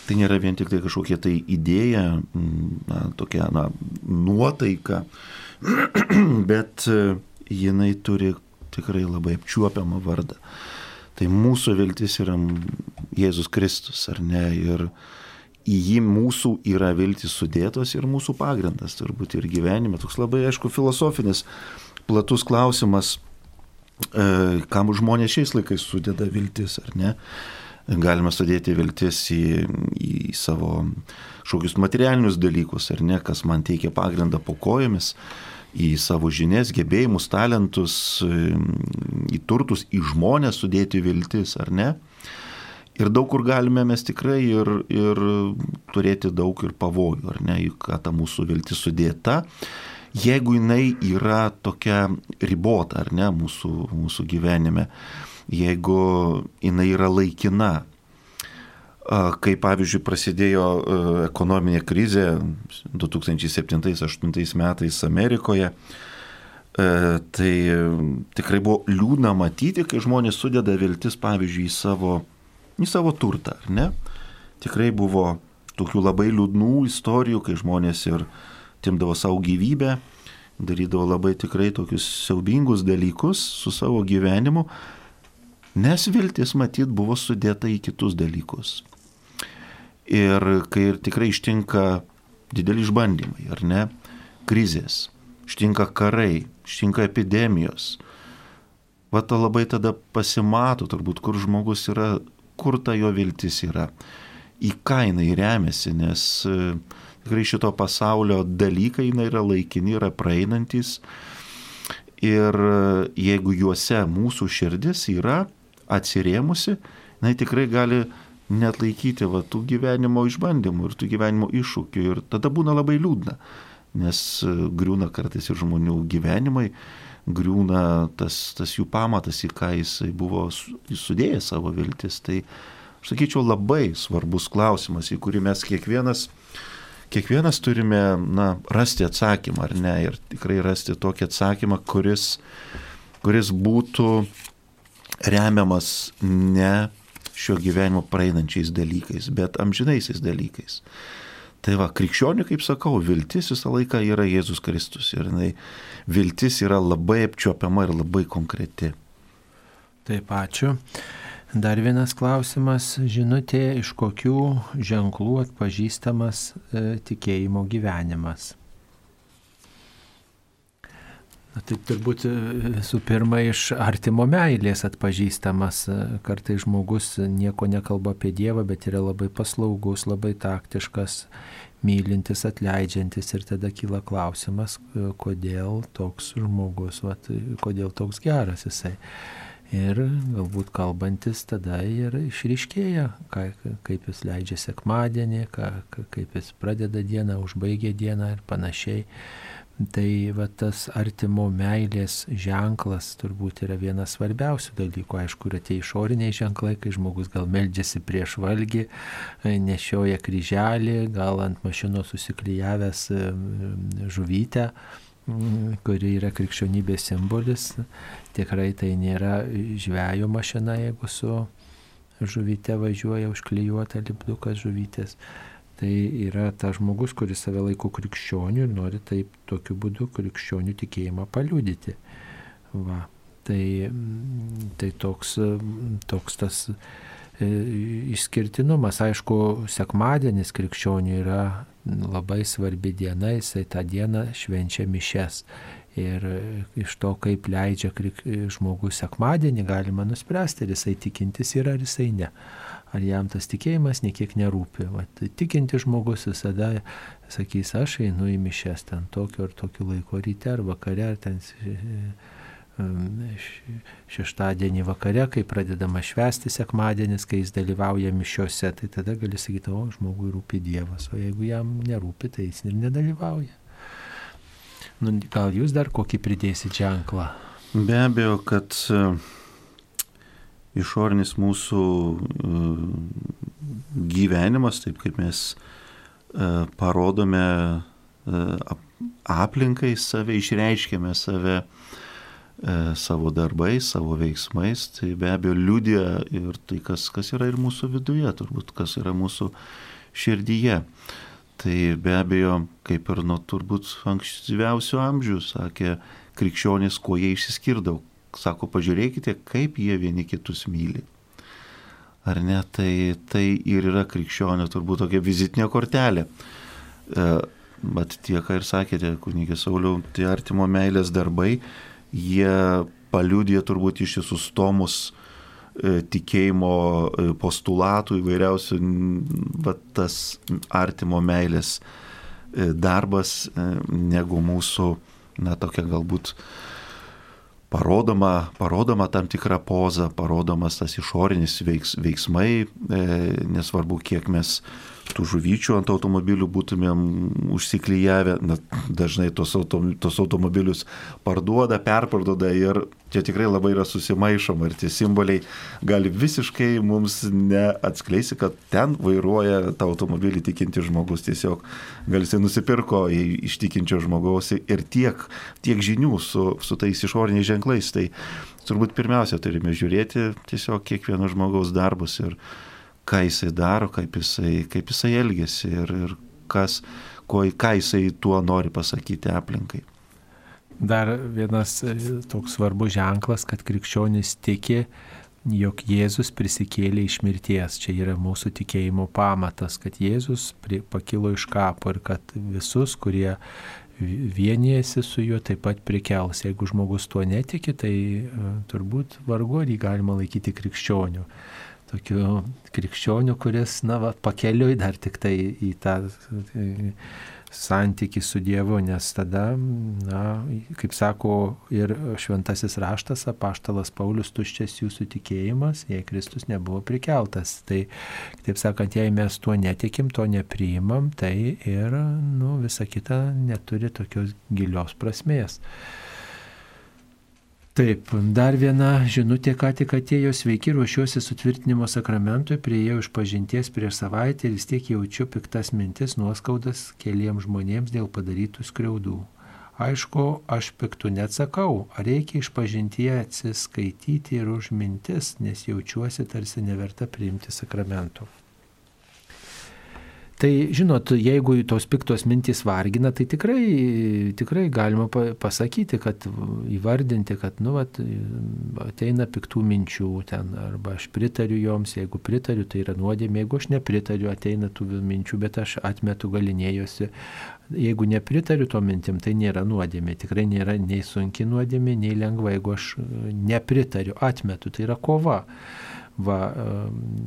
Tai nėra vien tik tai kažkokia tai idėja, na, tokia na, nuotaika, (clears throat) bet e, jinai turi tikrai labai apčiuopiamą vardą. Tai mūsų viltis yra Jėzus Kristus, ar ne? Ir į jį mūsų yra viltis sudėtos ir mūsų pagrindas turbūt ir gyvenime. Toks labai, aišku, filosofinis, platus klausimas, e, kam žmonės šiais laikais sudeda viltis, ar ne? Galime sudėti viltis į, į savo šokius materialinius dalykus, ar ne, kas man teikia pagrindą po kojomis, į savo žinias, gebėjimus, talentus, į turtus, į žmonės sudėti viltis, ar ne. Ir daug kur galime mes tikrai ir, ir turėti daug ir pavojų, ar ne, juk ta mūsų viltis sudėta, jeigu jinai yra tokia ribota, ar ne, mūsų, mūsų gyvenime, jeigu jinai yra laikina, kai pavyzdžiui prasidėjo ekonominė krizė 2007-2008 metais Amerikoje, tai tikrai buvo liūdna matyti, kai žmonės sudeda viltis, pavyzdžiui, į savo, į savo turtą, ar ne? Tikrai buvo tokių labai liūdnų istorijų, kai žmonės ir timdavo savo gyvybę, darydavo labai tikrai tokius siaubingus dalykus su savo gyvenimu, nes viltis matyt buvo sudėta į kitus dalykus. Ir kai ir tikrai ištinka dideli išbandymai, ar ne, krizės, ištinka karai, ištinka epidemijos, va to labai tada pasimato turbūt, kur žmogus yra, kur ta jo viltis yra, į ką jinai remiasi, nes e, tikrai šito pasaulio dalykai jinai yra laikini, yra praeinantis. Ir e, jeigu juose mūsų širdis yra atsirėmusi, jinai tikrai gali net laikyti va, tų gyvenimo išbandymų ir tų gyvenimo iššūkių. Ir tada būna labai liūdna, nes e, griūna kartais ir žmonių gyvenimai, griūna tas, tas jų pamatas, į ką jisai buvo sudėjęs savo viltis. Tai, aš sakyčiau, labai svarbus klausimas, į kurį mes kiekvienas, kiekvienas turime na, rasti atsakymą, ar ne, ir tikrai rasti tokį atsakymą, kuris, kuris būtų remiamas ne šio gyvenimo praeinančiais dalykais, bet amžinaisiais dalykais. Tai va, krikščionių, kaip sakau, viltis visą laiką yra Jėzus Kristus ir jinai, viltis yra labai apčiopiama ir labai konkreti. Taip, ačiū. Dar vienas klausimas, žinutė, iš kokių ženklų atpažįstamas e, tikėjimo gyvenimas. Na, tai turbūt e, visų pirma iš artimo meilės atpažįstamas. E, kartai žmogus nieko nekalba apie Dievą, bet yra labai paslaugus, labai taktiškas, mylintis, atleidžiantis ir tada kyla klausimas, e, kodėl toks žmogus, vat, kodėl toks geras jisai. Ir galbūt kalbantis tada ir išryškėja, kaip jis leidžia sekmadienį, kaip jis pradeda dieną, užbaigia dieną ir panašiai. Tai va tas artimo meilės ženklas turbūt yra vienas svarbiausių dalykų. Aišku, yra tie išoriniai ženklai, kai žmogus gal meldžiasi prieš valgį, nešioja kryželį, gal ant mašinos susiklyjavęs žuvytę kuri yra krikščionybės simbolis. Tikrai tai nėra žvėjo mašina, jeigu su žuvyte važiuoja užklijuota lipdukas žuvytės. Tai yra tas žmogus, kuris save laiko krikščioniu ir nori taip tokiu būdu krikščionių tikėjimą paliudyti. Va. Tai, tai toks, toks tas e, išskirtinumas, aišku, sekmadienis krikščionių yra labai svarbi diena, jisai tą dieną švenčia mišes. Ir iš to, kaip leidžia žmogus sekmadienį, galima nuspręsti, ar jisai tikintis yra, ar jisai ne ar jam tas tikėjimas niekiek nerūpi. Vat, tikinti žmogus visada sakys, aš einu į mišes ten tokiu ar tokiu laiku, ryte ar vakare, ar ten šeštadienį vakare, kai pradedama švesti sekmadienis, kai jis dalyvauja mišiuose, tai tada gali sakyti, o žmogui rūpi Dievas, o jeigu jam nerūpi, tai jis ir nedalyvauja. Nu, gal jūs dar kokį pridėsit ženklą? Be abejo, kad uh išorinis mūsų e, gyvenimas, taip kaip mes e, parodome e, aplinkai save, išreiškėme save savo darbais, savo veiksmais, tai be abejo liūdė ir tai, kas, kas yra ir mūsų viduje, turbūt kas yra mūsų širdyje. Tai be abejo, kaip ir nuo turbūt ankstyviausių amžių, sakė krikščionys, kuo jie išsiskirdavo, sako, pažiūrėkite, kaip jie vieni kitus myli. Ar ne, tai, tai ir yra krikščionio turbūt tokia vizitinė kortelė. E, bet tie, ką ir sakėte, kunigė Sauliau, tie artimo meilės darbai, jie paliūdė turbūt ištisus tomus tikėjimo postulatų įvairiausių, va, tas artimo meilės darbas, negu mūsų, na, tokia galbūt parodoma, parodoma tam tikra poza, parodomas tas išorinis veiks, veiksmai, e, nesvarbu, kiek mes tų žuvyčių ant automobilių būtumėm užsiklyjavę, na, dažnai tos, auto, tos automobilius parduoda, perparduoda ir čia tikrai labai yra susimaišoma ir tie simboliai gali visiškai mums neatskleisti, kad ten vairuoja tą automobilį tikinti žmogus, tiesiog gal jisai nusipirko iš tikinčio žmogaus ir tiek, tiek žinių su, su tais išoriniais ženklais. Tai turbūt pirmiausia turime žiūrėti tiesiog kiekvieno žmogaus darbus ir ką jisai daro, kaip jisai, kaip jisai elgesi ir, ir kas, ko, ką jisai tuo nori pasakyti aplinkai. Dar vienas e, toks svarbus ženklas, kad krikščionis tiki, jog Jėzus prisikėlė iš mirties. Čia yra mūsų tikėjimo pamatas, kad Jėzus pakilo iš kapo ir kad visus, kurie vienijasi su juo, taip pat prikels. Jeigu žmogus tuo netiki, tai e, turbūt vargu ar jį galima laikyti krikščioniu tokiu krikščioniu, kuris, na, va, pakeliui dar tik tai į tą santyki su Dievu, nes tada, na, kaip sako ir šventasis raštas, apaštalas Paulius, tuščias jūsų tikėjimas, jei Kristus nebuvo prikeltas. Tai, taip sakant, jei mes tuo netikim, to nepriimam, tai ir, nu, visa kita neturi tokios gilios prasmės. Taip, dar viena žinutė, ką tik atėjo, sveiki, ruošiuosi sutvirtinimo sakramentui, prieėjau iš pažinties prieš savaitę ir vis tiek jaučiu piktas mintis, nuoskaudas keliems žmonėms dėl padarytų skriaudų. Aišku, aš piktų neatsakau, ar reikia iš pažintie atsiskaityti ir už mintis, nes jaučiuosi tarsi neverta priimti sakramentų. Tai žinot, jeigu tos piktos mintys vargina, tai tikrai, tikrai galima pasakyti, kad įvardinti, kad, nu, vat, ateina piktų minčių ten, arba aš pritariu joms, jeigu pritariu, tai yra nuodėmė, jeigu aš nepritariu, ateina tų minčių, bet aš atmetu galinėjosi. Jeigu nepritariu to mintim, tai nėra nuodėmė, tikrai nėra nei sunki nuodėmė, nei lengva, jeigu aš nepritariu, atmetu, tai yra kova. Va,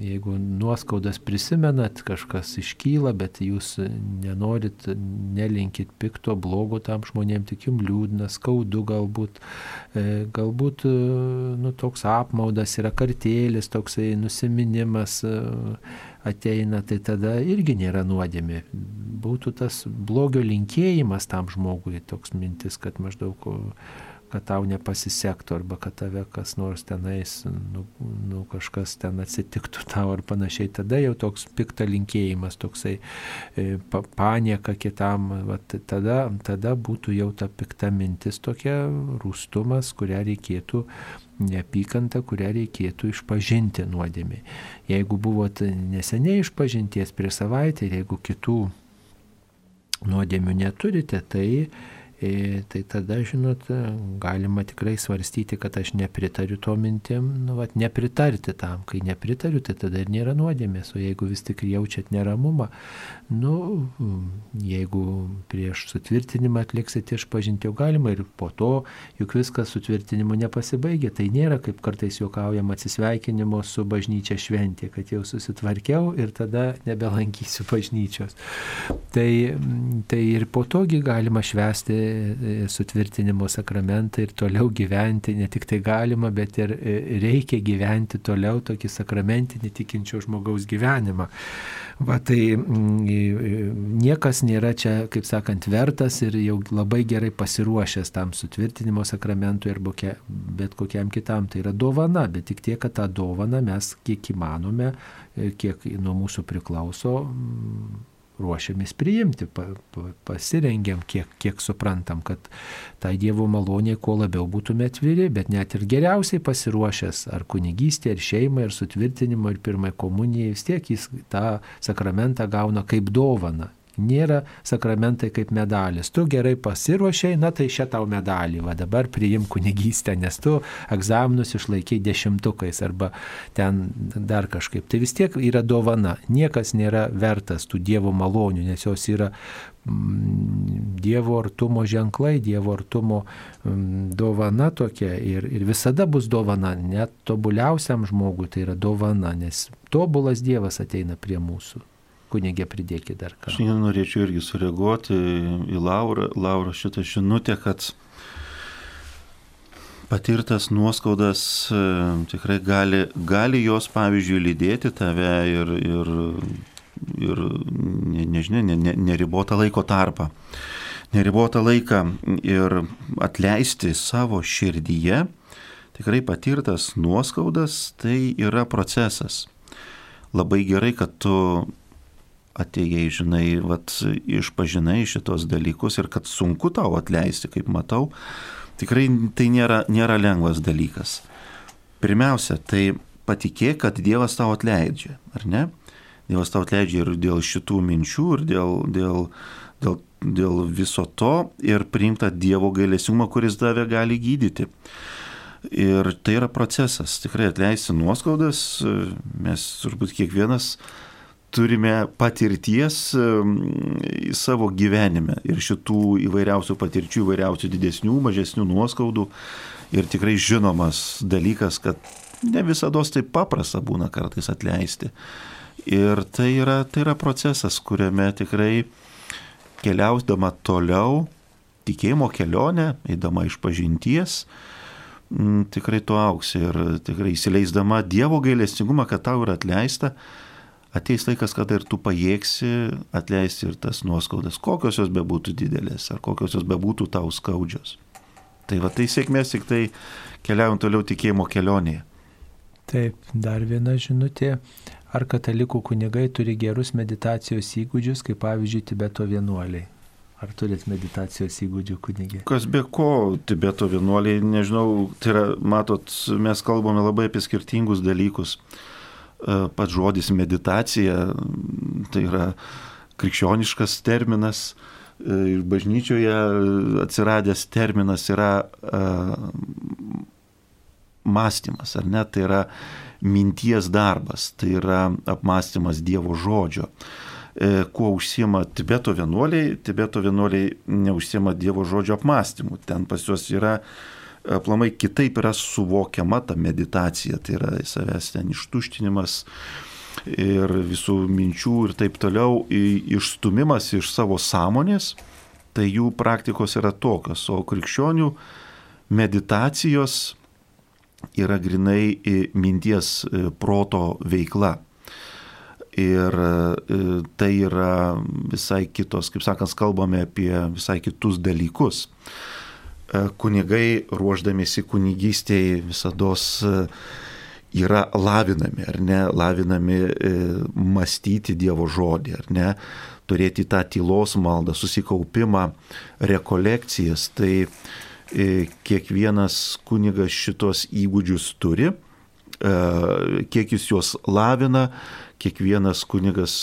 jeigu nuoskaudas prisimenat, kažkas iškyla, bet jūs nenorit, nelinkit pikto, blogo tam žmonėm, tik jums liūdna, skaudu galbūt, e, galbūt e, nu, toks apmaudas yra kartėlis, toksai nusiminimas e, ateina, tai tada irgi nėra nuodėmė. Būtų tas blogio linkėjimas tam žmogui, toks mintis, kad maždaug kad tau nepasisektų arba kad tave kas nors tenais, nu, nu, kažkas ten atsitiktų tau ar panašiai. Tada jau toks pikta linkėjimas, toksai e, pa, panieka kitam, vat, tada, tada būtų jau ta pikta mintis tokia rūstumas, kurią reikėtų neapykanta, kurią reikėtų išpažinti nuodėmė. Jeigu buvot neseniai išpažinties prieš savaitę ir jeigu kitų nuodėmių neturite, tai tai tada, žinot, galima tikrai svarstyti, kad aš nepritariu to mintim, nu, vat, nepritarti tam. Kai nepritariu, tai tada ir nėra nuodėmės, o jeigu vis tik jaučiat neramumą, nu, jeigu prieš sutvirtinimą atliksite išpažinti, jau galima ir po to, juk viskas sutvirtinimu nepasibaigia. Tai nėra, kaip kartais juokaujama, atsisveikinimo su bažnyčia šventė, kad jau susitvarkiau ir tada nebelankysiu bažnyčios. Tai, tai ir po togi galima švesti E, sutvirtinimo sakramentą ir toliau gyventi, ne tik tai galima, bet ir e, reikia gyventi toliau tokį sakramentinį tikinčio žmogaus gyvenimą. Va tai mm, niekas nėra čia, kaip sakant, vertas ir jau labai gerai pasiruošęs tam sutvirtinimo sakramentui arba bet kokiam kitam. Tai yra dovana, bet tik tiek, kad tą dovaną mes kiek įmanome, e, kiek nuo mūsų priklauso mm, ruošiamės priimti, pa, pa, pasirengiam, kiek, kiek suprantam, kad tai Dievo malonė kuo labiau būtume atviri, bet net ir geriausiai pasiruošęs ar kunigystė, ar šeima, ar sutvirtinimo, ir pirmai komunijai, vis tiek jis tą sakramentą gauna kaip dovana. Nėra sakramentai kaip medalis. Tu gerai pasiruošiai, na tai šią tau medalį, va dabar priim kunigystę, nes tu egzaminus išlaikiai dešimtukais arba ten dar kažkaip. Tai vis tiek yra dovana. Niekas nėra vertas tų Dievo malonių, nes jos yra mm, Dievo artumo ženklai, Dievo artumo mm, dovana tokia ir, ir visada bus dovana, net tobuliausiam žmogui tai yra dovana, nes tobulas Dievas ateina prie mūsų. Kunigė pridėkit dar ką. Aš norėčiau irgi sureaguoti į Laurą, Laurą šitą žinutę, kad patirtas nuoskaudas e, tikrai gali, gali jos, pavyzdžiui, lydėti tave ir, ir, ir ne, nežinia, ne, ne, neribotą laiko tarpą. Neribotą laiką ir atleisti savo širdyje, tikrai patirtas nuoskaudas, tai yra procesas. Labai gerai, kad tu atėjai, žinai, vat, išpažinai šitos dalykus ir kad sunku tau atleisti, kaip matau, tikrai tai nėra, nėra lengvas dalykas. Pirmiausia, tai patikėk, kad Dievas tau atleidžia, ar ne? Dievas tau atleidžia ir dėl šitų minčių, ir dėl, dėl, dėl, dėl viso to, ir priimta Dievo gailesingumą, kuris tave gali gydyti. Ir tai yra procesas, tikrai atleisti nuoskaudas, mes turbūt kiekvienas turime patirties savo gyvenime ir šitų įvairiausių patirčių, įvairiausių didesnių, mažesnių nuoskaudų. Ir tikrai žinomas dalykas, kad ne visada taip paprasta būna kartais atleisti. Ir tai yra, tai yra procesas, kuriame tikrai keliausdama toliau, tikėjimo kelionę, eidama iš pažinties, tikrai tu auksi ir tikrai įsileisdama Dievo gailestingumą, kad tau yra atleista, ateis laikas, kada ir tu pajėgsi atleisti ir tas nuoskaudas, kokios jos bebūtų didelės, ar kokios jos bebūtų tau skaudžios. Tai va tai sėkmės tik tai keliaujant toliau tikėjimo kelionėje. Taip, dar viena žinutė. Ar katalikų kunigai turi gerus meditacijos įgūdžius, kaip pavyzdžiui, Tibeto vienuoliai? Ar turit meditacijos įgūdžių kunigė? Kas be ko, Tibeto vienuoliai, nežinau, tai yra, matot, mes kalbame labai apie skirtingus dalykus. E, pats žodis meditacija, tai yra krikščioniškas terminas e, ir bažnyčioje atsiradęs terminas yra e, mąstymas, ar ne, tai yra minties darbas, tai yra apmąstymas Dievo žodžio. Kuo užsima Tibeto vienuoliai, Tibeto vienuoliai neužsima Dievo žodžio apmąstymu, ten pas juos yra uh, aplamai kitaip yra suvokiama ta meditacija, tai yra savęs ten ištuštinimas ir visų minčių ir taip toliau, išstumimas iš savo sąmonės, tai jų praktikos yra tokios, o krikščionių meditacijos yra grinai minties e, proto veikla. Ir e, tai yra visai kitos, kaip sakant, kalbame apie visai kitus dalykus. E, kunigai ruoždamėsi kunigystėje visada e, yra lavinami, ar ne, lavinami e, mąstyti Dievo žodį, ar ne, turėti tą tylos maldą, susikaupimą, rekolekcijas. Tai kiekvienas kunigas šitos įgūdžius turi, kiek jis juos lavina, kiekvienas kunigas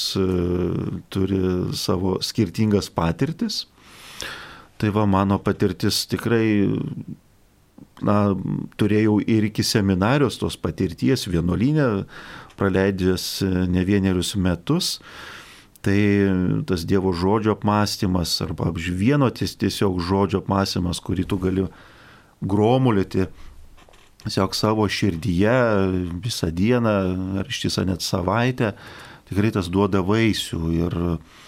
turi savo skirtingas patirtis. Tai va, mano patirtis tikrai, na, turėjau ir iki seminarijos tos patirties vienuolinę, praleidęs ne vienerius metus. Tai tas Dievo žodžio apmąstymas arba vieno tiesiog žodžio apmąstymas, kurį tu gali gromulėti tiesiog savo širdyje visą dieną ar ištisą net savaitę, tikrai tas duoda vaisių ir E,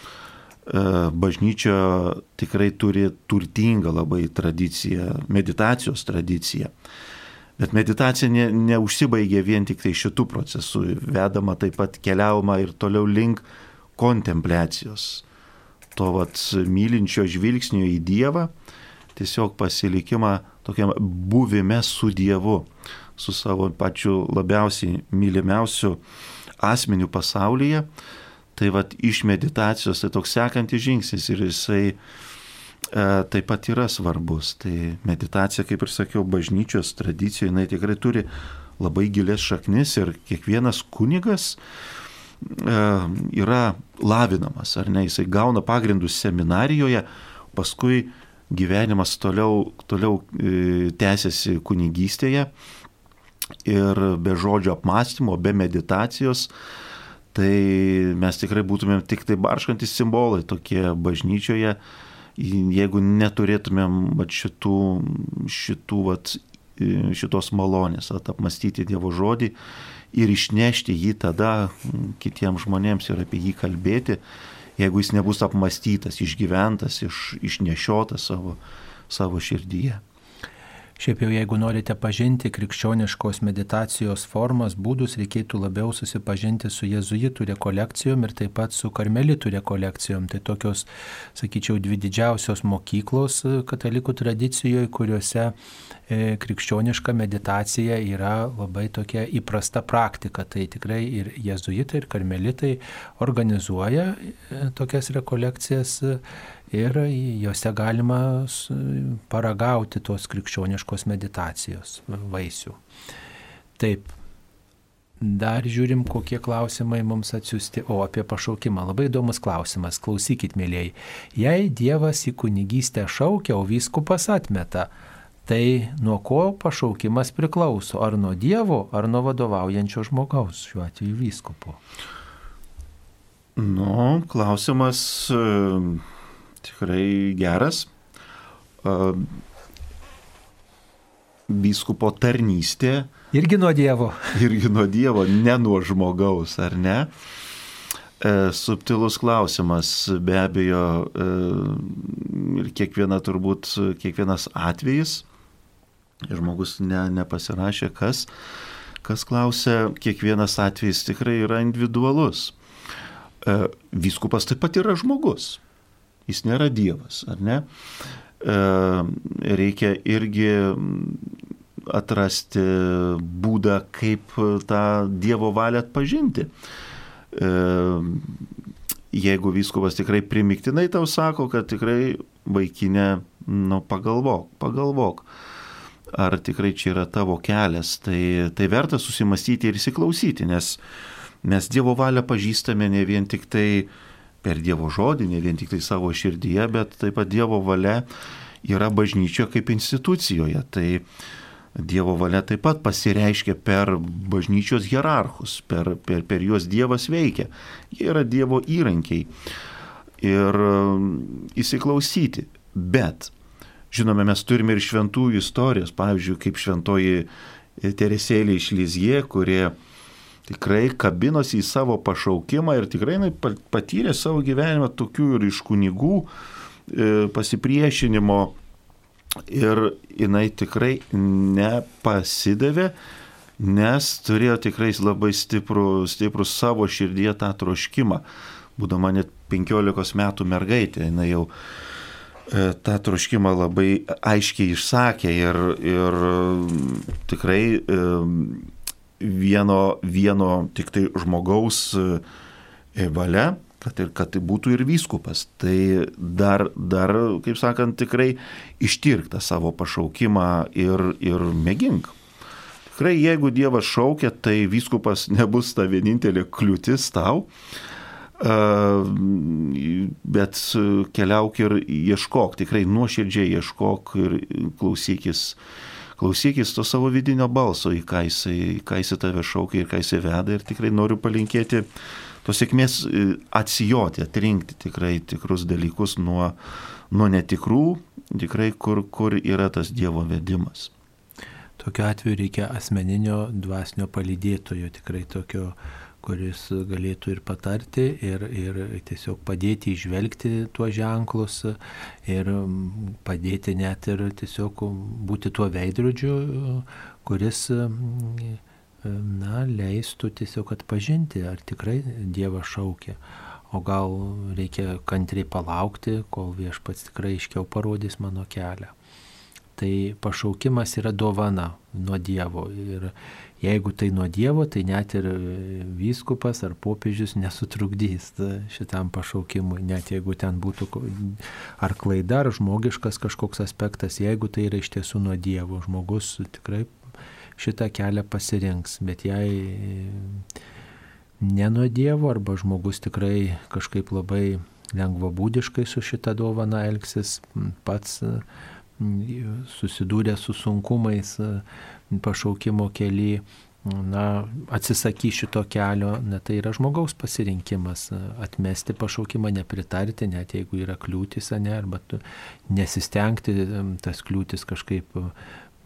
bažnyčia tikrai turi turtingą labai tradiciją, meditacijos tradiciją. Bet meditacija ne, neužsibaigia vien tik tai šitų procesų, vedama taip pat keliaujama ir toliau link kontempliacijos. To vat mylinčio žvilgsnio į Dievą, tiesiog pasilikimą tokiam buvime su Dievu, su savo pačiu labiausiai mylimiausiu asmeniu pasaulyje Tai vad iš meditacijos tai toks sekantis žingsnis ir jisai e, taip pat yra svarbus. Tai meditacija, kaip ir sakiau, bažnyčios tradicijoje, jinai tikrai turi labai gilės šaknis ir kiekvienas kunigas yra lavinamas, ar ne, jisai gauna pagrindus seminarijoje, paskui gyvenimas toliau, toliau e, tęsiasi kunigystėje ir be žodžio apmąstymo, be meditacijos, tai mes tikrai būtumėm tik tai barškantis simbolai tokie bažnyčioje, jeigu neturėtumėm vat, šitų, šitų vat, šitos malonės, at, apmastyti Dievo žodį ir išnešti jį tada kitiems žmonėms ir apie jį kalbėti, jeigu jis nebus apmastytas, išgyventas, iš, išnešiotas savo, savo širdyje. Šiaip jau jeigu norite pažinti krikščioniškos meditacijos formas, būdus, reikėtų labiau susipažinti su jezuitų rekolekcijom ir taip pat su karmelitų rekolekcijom. Tai tokios, sakyčiau, dvi didžiausios mokyklos e, katalikų tradicijoje, kuriuose e, krikščioniška meditacija yra labai tokia įprasta praktika. Tai tikrai ir jezuitai, ir karmelitai organizuoja e, tokias rekolekcijas ir juose galima paragauti tos krikščioniškos meditacijos vaisių. Taip, Dar žiūrim, kokie klausimai mums atsiųsti. O apie pašaukimą. Labai įdomus klausimas. Klausykit, mėlyjei. Jei Dievas į kunigystę šaukia, o vyskupas atmeta, tai nuo ko pašaukimas priklauso? Ar nuo Dievo, ar nuo vadovaujančio žmogaus, šiuo atveju vyskupo? Nu, klausimas tikrai geras. Vyskupo tarnystė. Irgi nuo Dievo. (laughs) Irgi nuo Dievo, ne nuo žmogaus, ar ne? E, subtilus klausimas, be abejo, e, ir kiekviena turbūt, kiekvienas atvejis, žmogus ne, nepasirašė, kas, kas klausia, kiekvienas atvejis tikrai yra individualus. E, vyskupas taip pat yra žmogus jis nėra Dievas, ar ne? E, reikia irgi atrasti būdą, kaip tą Dievo valią atpažinti. E, jeigu vyskupas tikrai primiktinai tau sako, kad tikrai vaikinė, nu pagalvok, pagalvok, ar tikrai čia yra tavo kelias, tai, tai verta susimastyti ir įsiklausyti, nes mes Dievo valią pažįstame ne vien tik tai uh, per Dievo žodį, ne vien tik tai savo širdyje, bet taip pat Dievo valia yra bažnyčioje kaip institucijoje. Tai Dievo valia taip pat pasireiškia per bažnyčios hierarchus, per, per, per juos Dievas veikia. Jie yra Dievo įrankiai. Ir um, įsiklausyti. Bet, žinome, mes turime ir šventųjų istorijas, pavyzdžiui, kaip šventoji Teresėlė iš Lizie, kurie tikrai kabinosi į savo pašaukimą ir tikrai jinai patyrė savo gyvenimą tokių ir iš kunigų e, pasipriešinimo ir jinai tikrai nepasidavė, nes turėjo tikrai labai stiprų, stiprų savo širdyje tą troškimą. Būdama net 15 metų mergaitė, jinai jau e, tą troškimą labai aiškiai išsakė ir, ir tikrai e, vieno, vieno tik tai žmogaus e, valia, kad, ir, kad tai būtų ir vyskupas. Tai dar, dar, kaip sakant, tikrai ištirk tą savo pašaukimą ir, ir mėgink. Tikrai, jeigu Dievas šaukia, tai vyskupas (laughs) nebus ta vienintelė kliūtis tau, bet keliauk ir ieškok, tikrai nuoširdžiai ieškok ir klausykis klausykis to savo vidinio balso, į ką jisai, į ką jisai tave šaukia ir ką jisai veda. Ir tikrai noriu palinkėti tos sėkmės e, atsijoti, atrinkti tikrai tikrus dalykus nuo, nuo netikrų, tikrai kur, kur yra tas Dievo vedimas. Tokiu atveju reikia asmeninio dvasinio palydėtojo, tikrai tokio kuris galėtų ir patarti, ir, ir tiesiog padėti išvelgti tuos ženklus, ir padėti net ir tiesiog būti tuo veidrodžiu, kuris na, leistų tiesiog atpažinti, ar tikrai Dievas šaukia. O gal reikia kantriai palaukti, kol viešpats tikrai iškiau parodys mano kelią. Tai pašaukimas yra dovana nuo Dievo. Ir, Jeigu tai nuo Dievo, tai net ir vyskupas ar popiežius nesutrukdys šitam pašaukimui, net jeigu ten būtų ar klaida, ar žmogiškas kažkoks aspektas, jeigu tai yra iš tiesų nuo Dievo, žmogus tikrai šitą kelią pasirinks, bet jei ne nuo Dievo, arba žmogus tikrai kažkaip labai lengvabūdiškai su šita dovana elgsis, pats susidūrė su sunkumais pašaukimo keli, na, atsisakys šito kelio, na, tai yra žmogaus pasirinkimas atmesti pašaukimą, nepritarti, net jeigu yra kliūtis, ne, arba nesistengti tas kliūtis kažkaip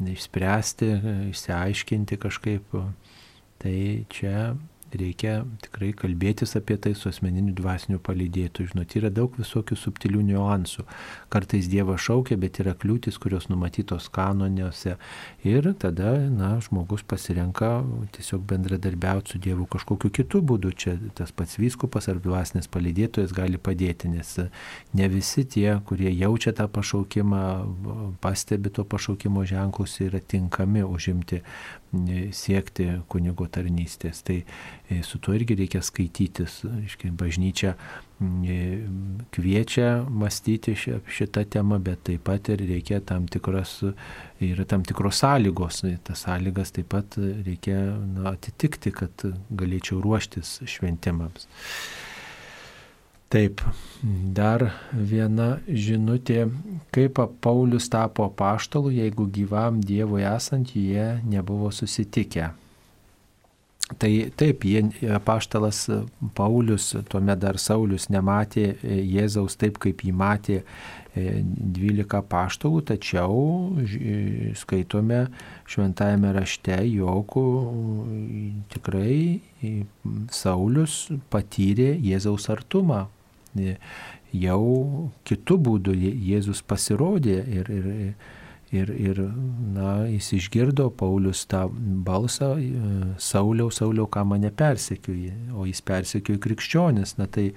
išspręsti, išsiaiškinti kažkaip. Tai čia reikia tikrai kalbėtis apie tai su asmeniniu dvasiniu palydėtu. Žinot, yra daug visokių subtilių niuansų. Kartais Dievas šaukia, bet yra kliūtis, kurios numatytos kanoniuose. Ir tada, na, žmogus pasirenka tiesiog bendradarbiauti su Dievu kažkokiu kitu būdu. Čia tas pats vyskupas ar dvasinis palydėtojas gali padėti, nes ne visi tie, kurie jaučia tą pašaukimą, pastebi to pašaukimo ženklus, yra tinkami užimti siekti kunigo tarnystės. Tai e, su tuo irgi reikia skaitytis. Iškai, bažnyčia e, kviečia mąstyti šitą temą, bet taip pat ir reikia tam tikros, yra tam tikros sąlygos. Tas sąlygas taip pat reikia na, atitikti, kad galėčiau ruoštis šventimams. Taip, dar viena žinutė, kaip Paulius tapo paštalu, jeigu gyvam Dievui esant jie nebuvo susitikę. Tai taip, jie, paštalas Paulius, tuomet dar Saulis nematė Jėzaus taip, kaip jį matė 12 paštalų, tačiau skaitome šventajame rašte, jog tikrai Saulis patyrė Jėzaus artumą, jau kitų būdų Jėzus pasirodė ir, ir, ir, ir na, jis išgirdo Paulius tą balsą, Sauliau, Sauliau, ką mane persekioji, o jis persekiojo krikščionis. Na, tai,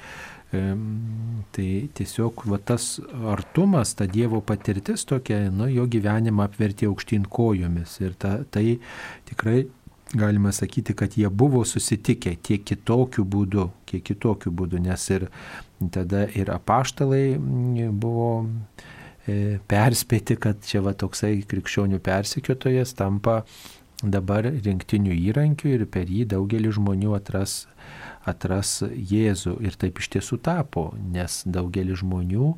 tai tiesiog va, tas artumas, ta Dievo patirtis tokia, nu, jo gyvenimą apvertė aukštyn kojomis ir ta, tai tikrai galima sakyti, kad jie buvo susitikę tiek kitokių būdų, kiek kitokių būdų, nes ir tada ir apaštalai mm, buvo e, perspėti, kad čia va toksai krikščionių persikiotojas tampa dabar rinktinių įrankių ir per jį daugelis žmonių atras, atras Jėzų. Ir taip iš tiesų tapo, nes daugelis žmonių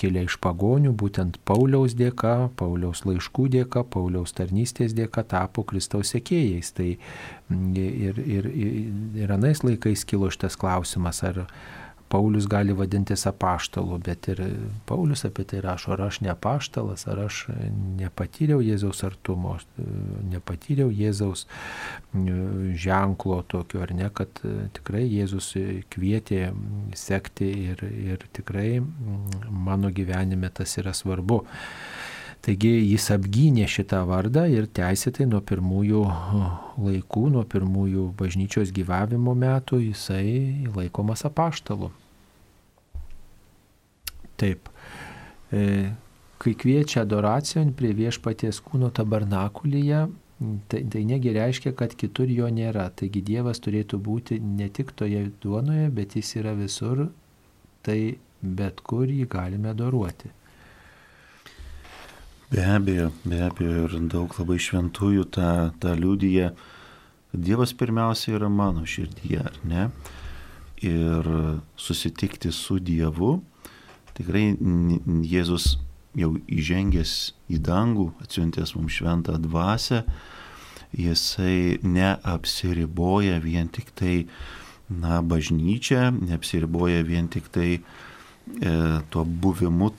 kilia iš pagonių, būtent Pauliaus dėka, Pauliaus laiškų dėka, Pauliaus tarnystės dėka tapo Kristaus sekėjais. Tai mm, ir, ir, ir, ir anais laikais kilo šitas klausimas, ar Paulius gali vadintis apaštalu, bet ir Paulius apie tai rašo, ar aš ne apaštalas, ar aš nepatyriau Jėzaus artumo, nepatyriau Jėzaus ženklo tokio, ar ne, kad tikrai Jėzus kvietė sekti ir, ir tikrai mano gyvenime tas yra svarbu. Taigi jis apgynė šitą vardą ir teisėtai nuo pirmųjų laikų, nuo pirmųjų bažnyčios gyvavimo metų jisai laikomas apaštalu. Taip. E, kai kviečia adoracijon prie viešpaties kūno tabernakulyje, tai, tai negi reiškia, kad kitur jo nėra. Taigi Dievas turėtų būti ne tik toje duonoje, bet jis yra visur, tai bet kur jį galime adoruoti. Be abejo, be abejo ir daug labai šventųjų tą, tą liūdėje, kad Dievas pirmiausia yra mano širdyje, ar ne? Ir susitikti su Dievu, tikrai Jėzus jau įžengęs į dangų, atsiuntęs mums šventą dvasę, jisai neapsiriboja vien tik tai, na, bažnyčia, neapsiriboja vien tik tai e, tuo buvimu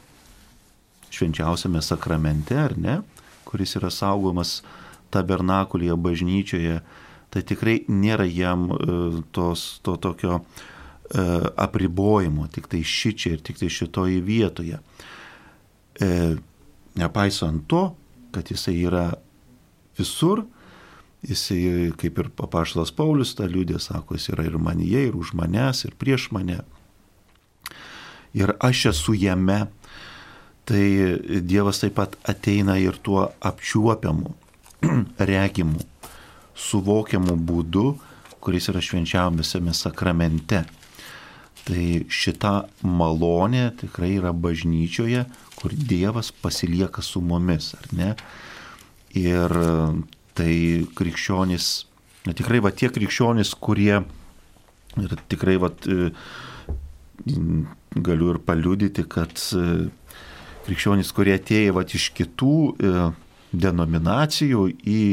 švenčiausiame sakramente, ar ne, kuris yra saugomas tabernakulėje bažnyčioje, tai tikrai nėra jam e, tos, to tokio e, apribojimo, tik tai šičia ir tik tai šitoje vietoje. E, nepaisant to, kad jisai yra visur, jisai kaip ir papaštas Paulius tą liūdė, sako, jis yra ir manyje, ir už manęs, ir prieš mane. Ir aš esu jame, tai Dievas taip pat ateina ir tuo apčiuopiamu, (clears throat) regimu, suvokiamu būdu, kuris yra švenčiausiame sakramente. Tai šita malonė tikrai yra bažnyčioje, kur Dievas pasilieka su mumis, ar ne? Ir tai krikščionys, tikrai va tie krikščionys, kurie Ir tikrai vat, e, galiu ir paliudyti, kad e, krikščionys, kurie atėjo vat, iš kitų e, denominacijų į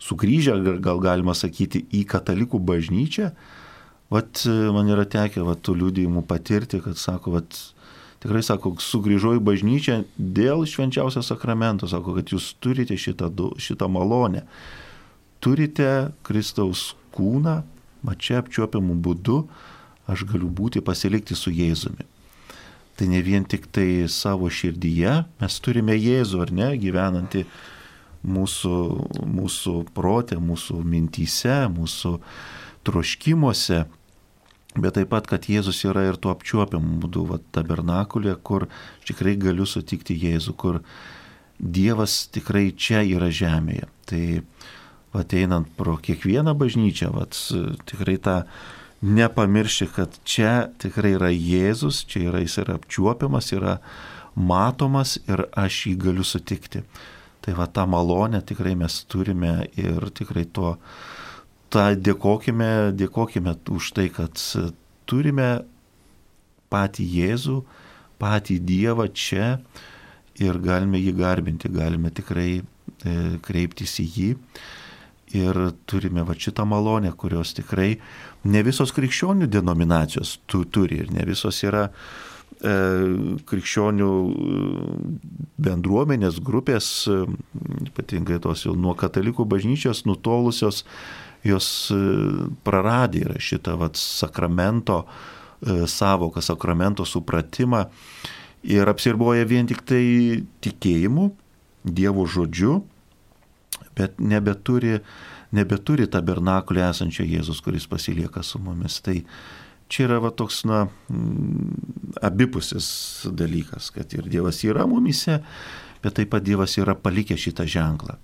sugrįžę, gal galima sakyti, į katalikų bažnyčią, vat, man yra tekę vat, tų liūdėjimų patirti, kad sako, vat, tikrai sako, sugrįžau į bažnyčią dėl švenčiausio sakramento, sako, kad jūs turite šitą, šitą malonę, turite Kristaus kūną, mačia apčiuopiamų būdu, aš galiu būti pasilikti su Jėzumi. Tai ne vien tik tai savo širdyje, mes turime Jėzų, ar ne, gyvenantį mūsų, mūsų protė, mūsų mintyse, mūsų troškimuose, bet taip pat, kad Jėzus yra ir tuo apčiuopiamu būdu, va, tabernakulė, kur tikrai galiu sutikti Jėzų, kur Dievas tikrai čia yra žemėje. Tai ateinant pro kiekvieną bažnyčią, vat, tikrai tą nepamiršti, kad čia tikrai yra Jėzus, čia yra jis yra apčiuopiamas, yra matomas ir aš jį galiu sutikti. Tai va tą malonę tikrai mes turime ir tikrai to, tą dėkojime, dėkojime už tai, kad turime patį Jėzų, patį Dievą čia ir galime jį garbinti, galime tikrai e, kreiptis į jį ir turime va šitą malonę, kurios tikrai ne visos krikščionių denominacijos tu, turi ir ne visos yra e, krikščionių e, bendruomenės grupės, e, ypatingai tos jau nuo katalikų bažnyčios nutolusios, jos e, praradė yra šitą vat, sakramento e, savoką, sakramento supratimą ir apsirboja vien tik tai tikėjimu, Dievo žodžiu bet nebeturi, nebeturi tabernakulį esančio Jėzus, kuris pasilieka su mumis. Tai čia yra va, toks, na, mm, abipusis dalykas, kad ir Dievas yra mumise, bet taip pat Dievas yra palikęs šitą ženklą,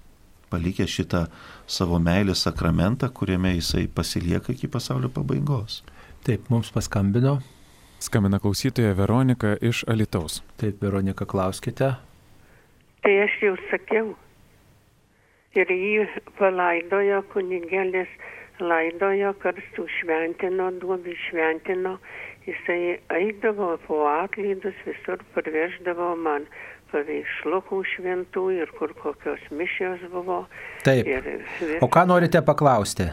palikęs šitą savo meilės sakramentą, kuriame jisai pasilieka iki pasaulio pabaigos. Taip, mums paskambino. Skambina klausytoja Veronika iš Alitaus. Taip, Veronika, klauskite. Tai aš jau sakiau, ir jį palaidojo kunigelis laidojo karstų šventino duobį šventino jisai eidavo po atlaidus visur parveždavo man paveikslukų šventų ir kur kokios mišios buvo. Taip. O ką norite paklausti?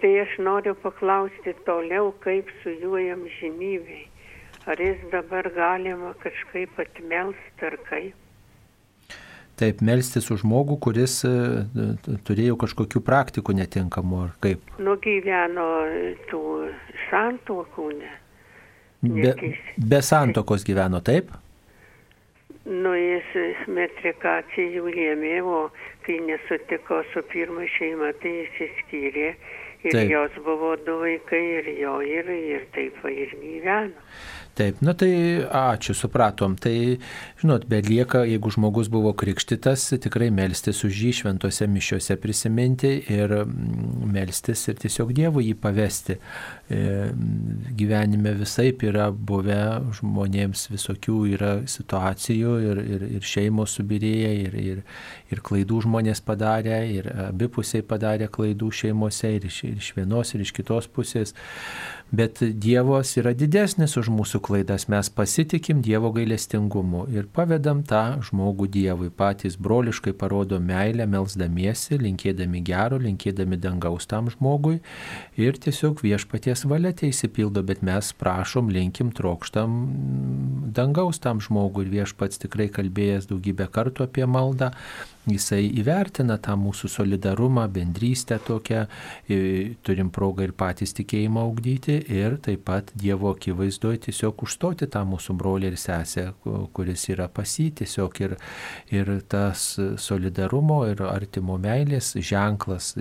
Tai aš noriu paklausti toliau, kaip su juo jam žinybei. Ar jis dabar galima kažkaip atmelst ar kaip? Taip, melstis už žmogų, kuris e, turėjo kažkokių praktikų netinkamų, ar kaip? Nugyveno tų santokų, ne. Be, be santokos gyveno, taip? Nu, jis metrikacijų lėmė, o kai nesutiko su pirma šeima, tai jis įskyrė. Ir taip. jos buvo du vaikai, ir jo, ir, ir taip va ir gyveno. Taip, na tai ačiū, supratom. Tai, žinot, belieka, jeigu žmogus buvo krikštytas, tikrai melstis už jį šventose mišiuose prisiminti ir mm, melstis ir tiesiog Dievui jį pavesti. E, gyvenime visai yra buvę žmonėms visokių yra situacijų ir, ir, ir šeimos subirėję, ir, ir, ir klaidų žmonės padarė, ir abipusiai padarė klaidų šeimose, ir iš, ir iš vienos, ir iš kitos pusės bet Dievas yra didesnis už mūsų klaidas, mes pasitikim Dievo gailestingumu ir pavedam tą žmogų Dievui, patys broliškai parodo meilę, melzdamiesi, linkėdami gero, linkėdami dangaus tam žmogui ir tiesiog viešpaties valia teisipildo, bet mes prašom, linkim, trokštam dangaus tam žmogui. Ir viešpats tikrai kalbėjęs daugybę kartų apie maldą, jisai įvertina tą mūsų solidarumą, bendrystę tokią, turim progą ir patys tikėjimą augdyti ir taip pat Dievo akivaizdoje tiesiog užstoti tą mūsų brolį ir sesę, kuris yra pasi, tiesiog ir, ir tas solidarumo ir artimo meilės ženklas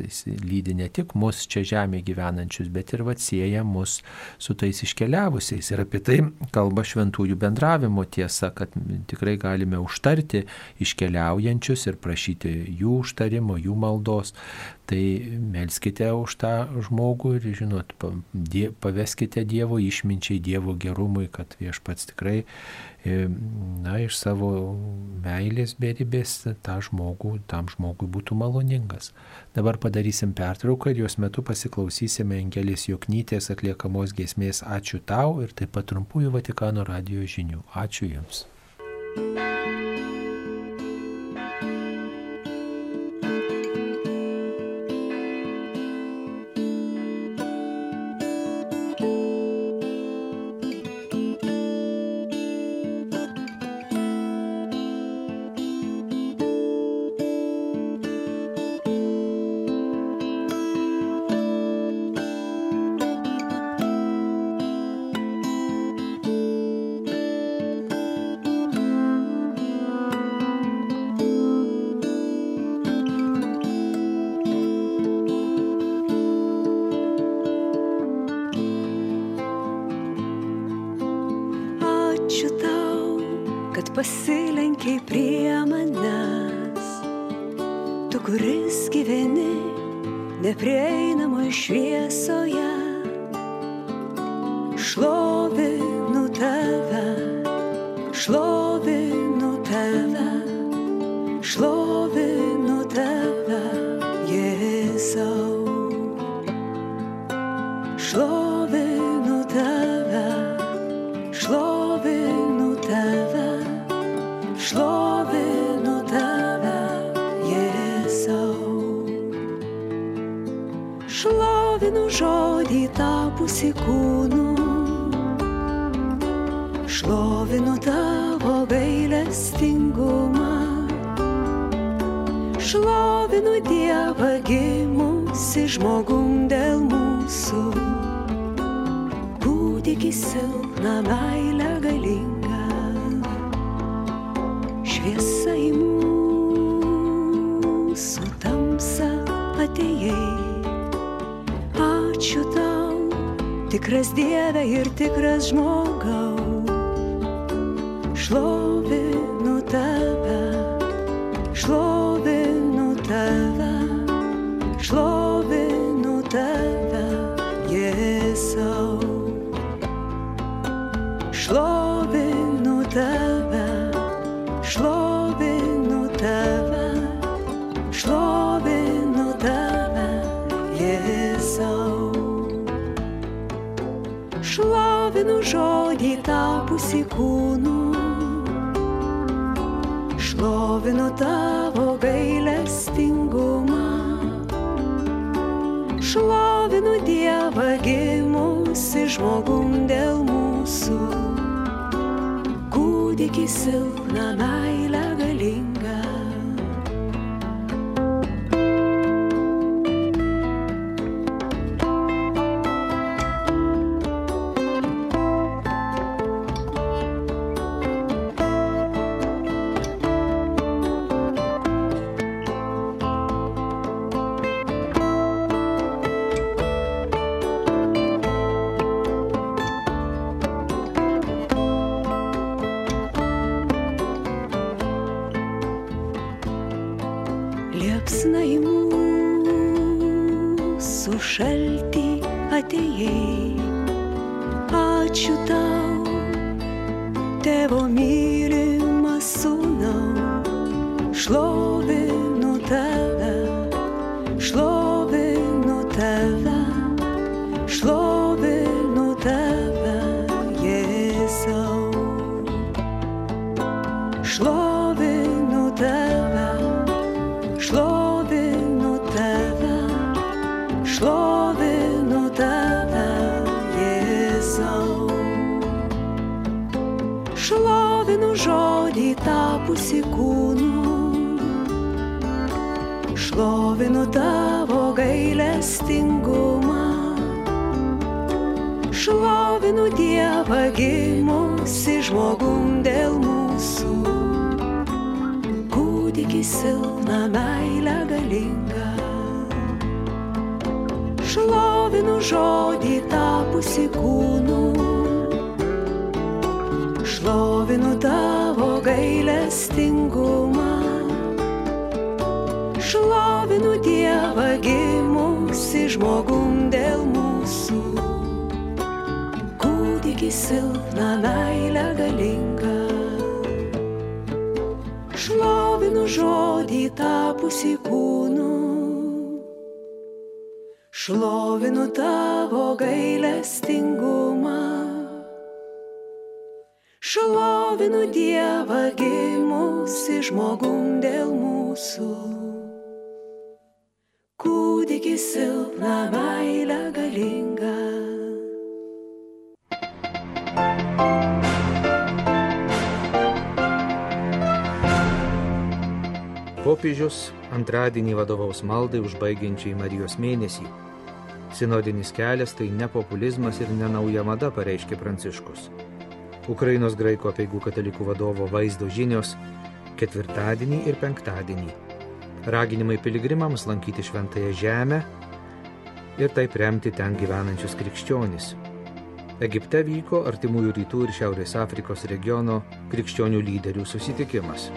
lydi ne tik mus čia žemė gyvenančius, bet ir atsieja mus su tais iškeliavusiais. Ir apie tai kalba šventųjų bendravimo tiesa, kad tikrai galime užtarti iškeliaujančius ir praeiti prašyti jų užtarimo, jų maldos, tai melskite už tą žmogų ir, žinot, paveskite Dievo išminčiai, Dievo gerumui, kad viešpats tikrai, e, na, iš savo meilės beribės tą žmogų, tam žmogui būtų maloningas. Dabar padarysim pertrauką ir jos metu pasiklausysime Angelės Joknytės atliekamos giesmės Ačiū tau ir taip pat trumpųjų Vatikano radio žinių. Ačiū Jums. thank you Šlovinu tave, šlovinu tave, šlovinu tave, Jėzau šlovinu žodį tapusi kūnu. Šlovinu tavo gailestingumą. Šlovinu Dievą gimusi žmogum dėl mūsų. Que sil na Pranciškus antradienį vadovaus maldai užbaigiančiai Marijos mėnesį. Sinodinis kelias tai ne populizmas ir ne nauja mada, pareiškė Pranciškus. Ukrainos graiko apieigų katalikų vadovo vaizdo žinios ketvirtadienį ir penktadienį. Raginimai piligrimams lankyti šventąją žemę ir taip remti ten gyvenančius krikščionis. Egipte vyko Artimųjų rytų ir Šiaurės Afrikos regiono krikščionių lyderių susitikimas.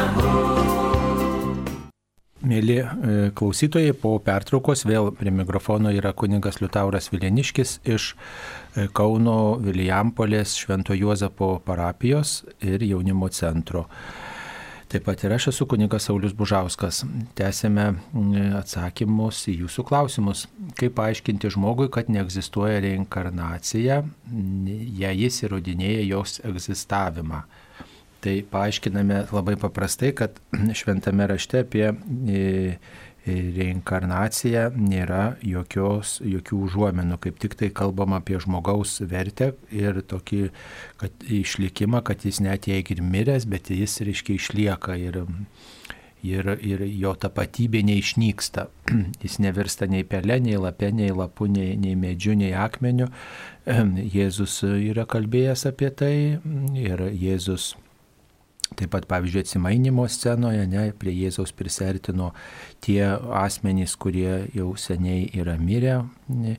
Amour. Mėly e, klausytojai, po pertraukos vėl prie mikrofono yra kuningas Liutauras Vileniškis iš e, Kauno Vilijampolės Švento Juozapo parapijos ir jaunimo centro. Taip pat ir aš esu kunigas Saulis Bužauskas. Tęsėme mm, atsakymus į jūsų klausimus. Kaip paaiškinti žmogui, kad neegzistuoja reinkarnacija, jei jis įrodinėja jos egzistavimą. Tai paaiškiname labai paprastai, kad (clears throat) šventame rašte apie e, reinkarnaciją nėra jokios, jokių užuomenų, kaip tik tai kalbama apie žmogaus vertę ir tokį kad, išlikimą, kad jis net jei ir miręs, bet jis reiškia išlieka ir, ir, ir jo tapatybė neišnyksta. (clears throat) jis nevirsta nei pelė, nei lapė, nei lapu, nei, nei medžiu, nei akmeniu. (clears throat) Jėzus yra kalbėjęs apie tai ir Jėzus Taip pat, pavyzdžiui, atsimainimo scenoje, ne, prie Jėzaus prisertino tie asmenys, kurie jau seniai yra mirę, ne,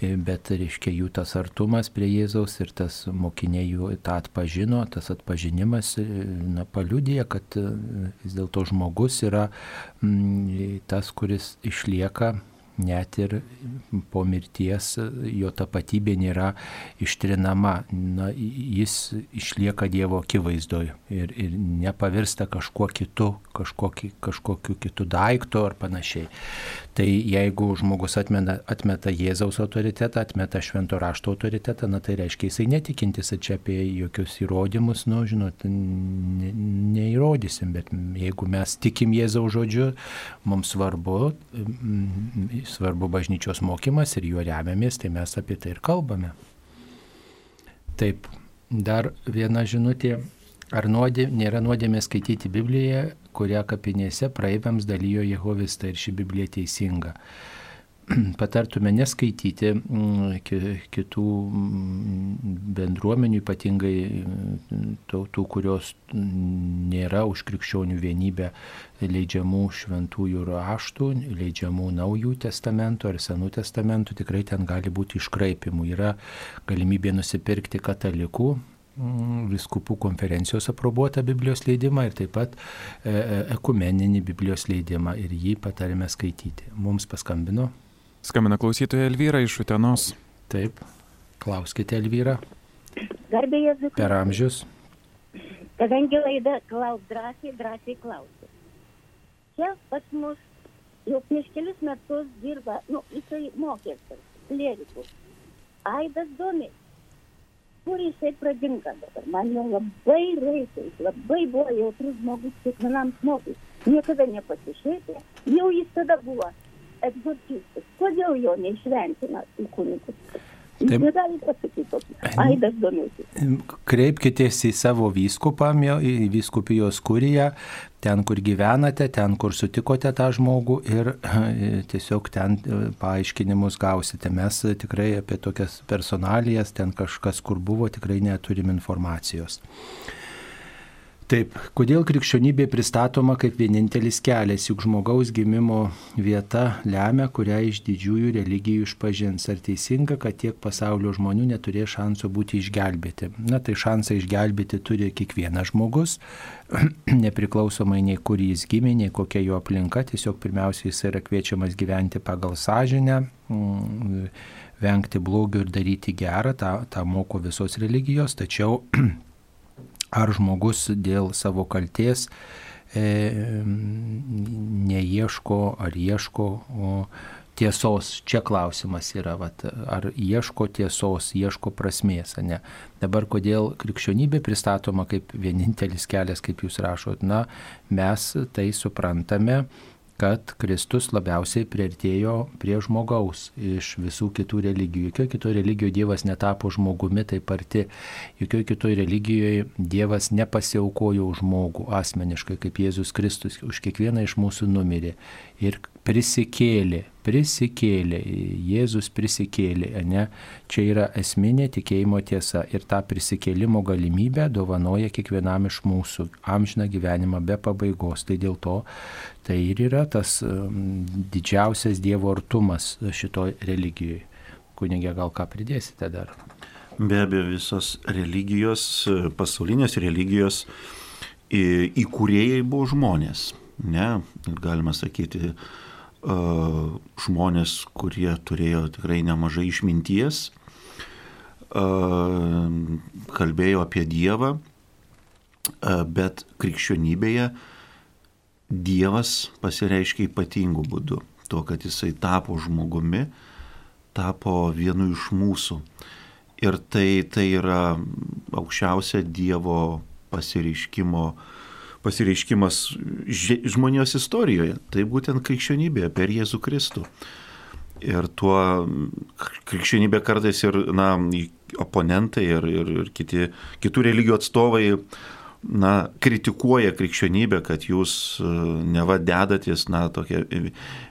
bet, reiškia, jų tas artumas prie Jėzaus ir tas mokiniai jų tą atpažino, tas atpažinimas na, paliudė, kad vis dėlto žmogus yra tas, kuris išlieka net ir po mirties jo tapatybė nėra ištrinama, na, jis išlieka Dievo akivaizdoje ir, ir nepavirsta kažkuo kitu, kažkokiu, kažkokiu kitu daiktu ar panašiai. Tai jeigu žmogus atmeta, atmeta Jėzaus autoritetą, atmeta švento rašto autoritetą, na tai reiškia jisai netikintis, čia apie jokius įrodymus, nu, žinot, ne, neįrodysim, bet jeigu mes tikim Jėzaus žodžiu, mums svarbu svarbu bažnyčios mokymas ir juo remiamės, tai mes apie tai ir kalbame. Taip, dar viena žinutė. Ar nuodė, nėra nuodėmė skaityti Bibliją, kurią kapinėse praeiviams dalyjo Jehovistai ir ši Biblija teisinga? (clears throat) patartume neskaityti mm, kitų mm, bendruomenių, ypatingai mm, tautų, kurios nėra už krikščionių vienybę leidžiamų šventųjų raštų, leidžiamų naujų testamentų ar senų testamentų, tikrai ten gali būti iškraipimų. Yra galimybė nusipirkti katalikų viskupų konferencijos aprobuotą Biblijos leidimą ir taip pat e, e, ekumeninį Biblijos leidimą ir jį patarėme skaityti. Mums paskambino Skambina klausytoja Elvyra iš Utenos. Taip, klauskite Elvyra. Garbė Jėzus. Per amžius. Kadangi laida klaus drąsiai, drąsiai klausiu. Čia pas mus jau prieš kelius metus dirba, nu, jisai mokėsi, klerikus. Aidas Domis. Kur jisai pradinga dabar? Man jau labai reikia, jis labai buvo jautrus žmogus kiekvienam žmogui. Niekada nepasišaipė. Jau jis tada buvo egzorcistas. Kodėl jo neišventina į kunigus? Taip. Negali pasakyti tokį. Aidas domėsis. Kreipkitės į savo vyskupą, į vyskupijos kuriją, ten, kur gyvenate, ten, kur sutikote tą žmogų ir tiesiog ten e, paaiškinimus gausite. Mes tikrai apie tokias personalijas, ten kažkas, kur buvo, tikrai neturim informacijos. Taip, kodėl krikščionybė pristatoma kaip vienintelis kelias, juk žmogaus gimimo vieta lemia, kurią iš didžiųjų religijų išpažins. Ar teisinga, kad tiek pasaulio žmonių neturės šansų būti išgelbėti? Na, tai šansą išgelbėti turi kiekvienas žmogus, (clears throat) nepriklausomai nei kur jis gimė, nei kokia jo aplinka, tiesiog pirmiausia jis yra kviečiamas gyventi pagal sąžinę mm, vengti blogio ir daryti gerą, tą, tą moko visos religijos, tačiau (clears throat) ar žmogus dėl savo kalties e, neieško ar ieško o, tiesos. Čia klausimas yra, vat, ar ieško tiesos, ieško prasmės, ne. Dabar kodėl krikščionybė pristatoma kaip vienintelis kelias, kaip jūs rašot, na, mes tai suprantame kad Kristus labiausiai priartėjo prie žmogaus iš visų kitų religijų. Jokio kitoje religijoje Dievas netapo žmogumi taip arti, jokio kitoje religijoje Dievas nepasiaukojo žmogų asmeniškai, kaip Jėzus Kristus už kiekvieną iš mūsų numirė ir prisikėlė, prisikėlė, Jėzus prisikėlė, ne? Čia yra esminė tikėjimo tiesa ir tą prisikėlimo galimybę dovanoja kiekvienam iš mūsų amžiną gyvenimą be pabaigos. Tai dėl to tai ir yra tas um, didžiausias Dievo artumas šitoj religijoje. Kunigė, gal ką pridėsite dar? Be abejo, visos religijos, pasaulinės religijos įkūrėjai buvo žmonės. Ne, galima sakyti, žmonės, kurie turėjo tikrai nemažai išminties, kalbėjo apie Dievą, bet krikščionybėje Dievas pasireiškia ypatingų būdų. To, kad jisai tapo žmogumi, tapo vienu iš mūsų. Ir tai, tai yra aukščiausia Dievo pasireiškimo, pasireiškimas žmonijos istorijoje. Tai būtent krikščionybėje per Jėzų Kristų. Ir tuo krikščionybė kartais ir na, oponentai ir, ir, ir kiti, kitų religijų atstovai na, kritikuoja krikščionybę, kad jūs e, neva dedatės, na, tokie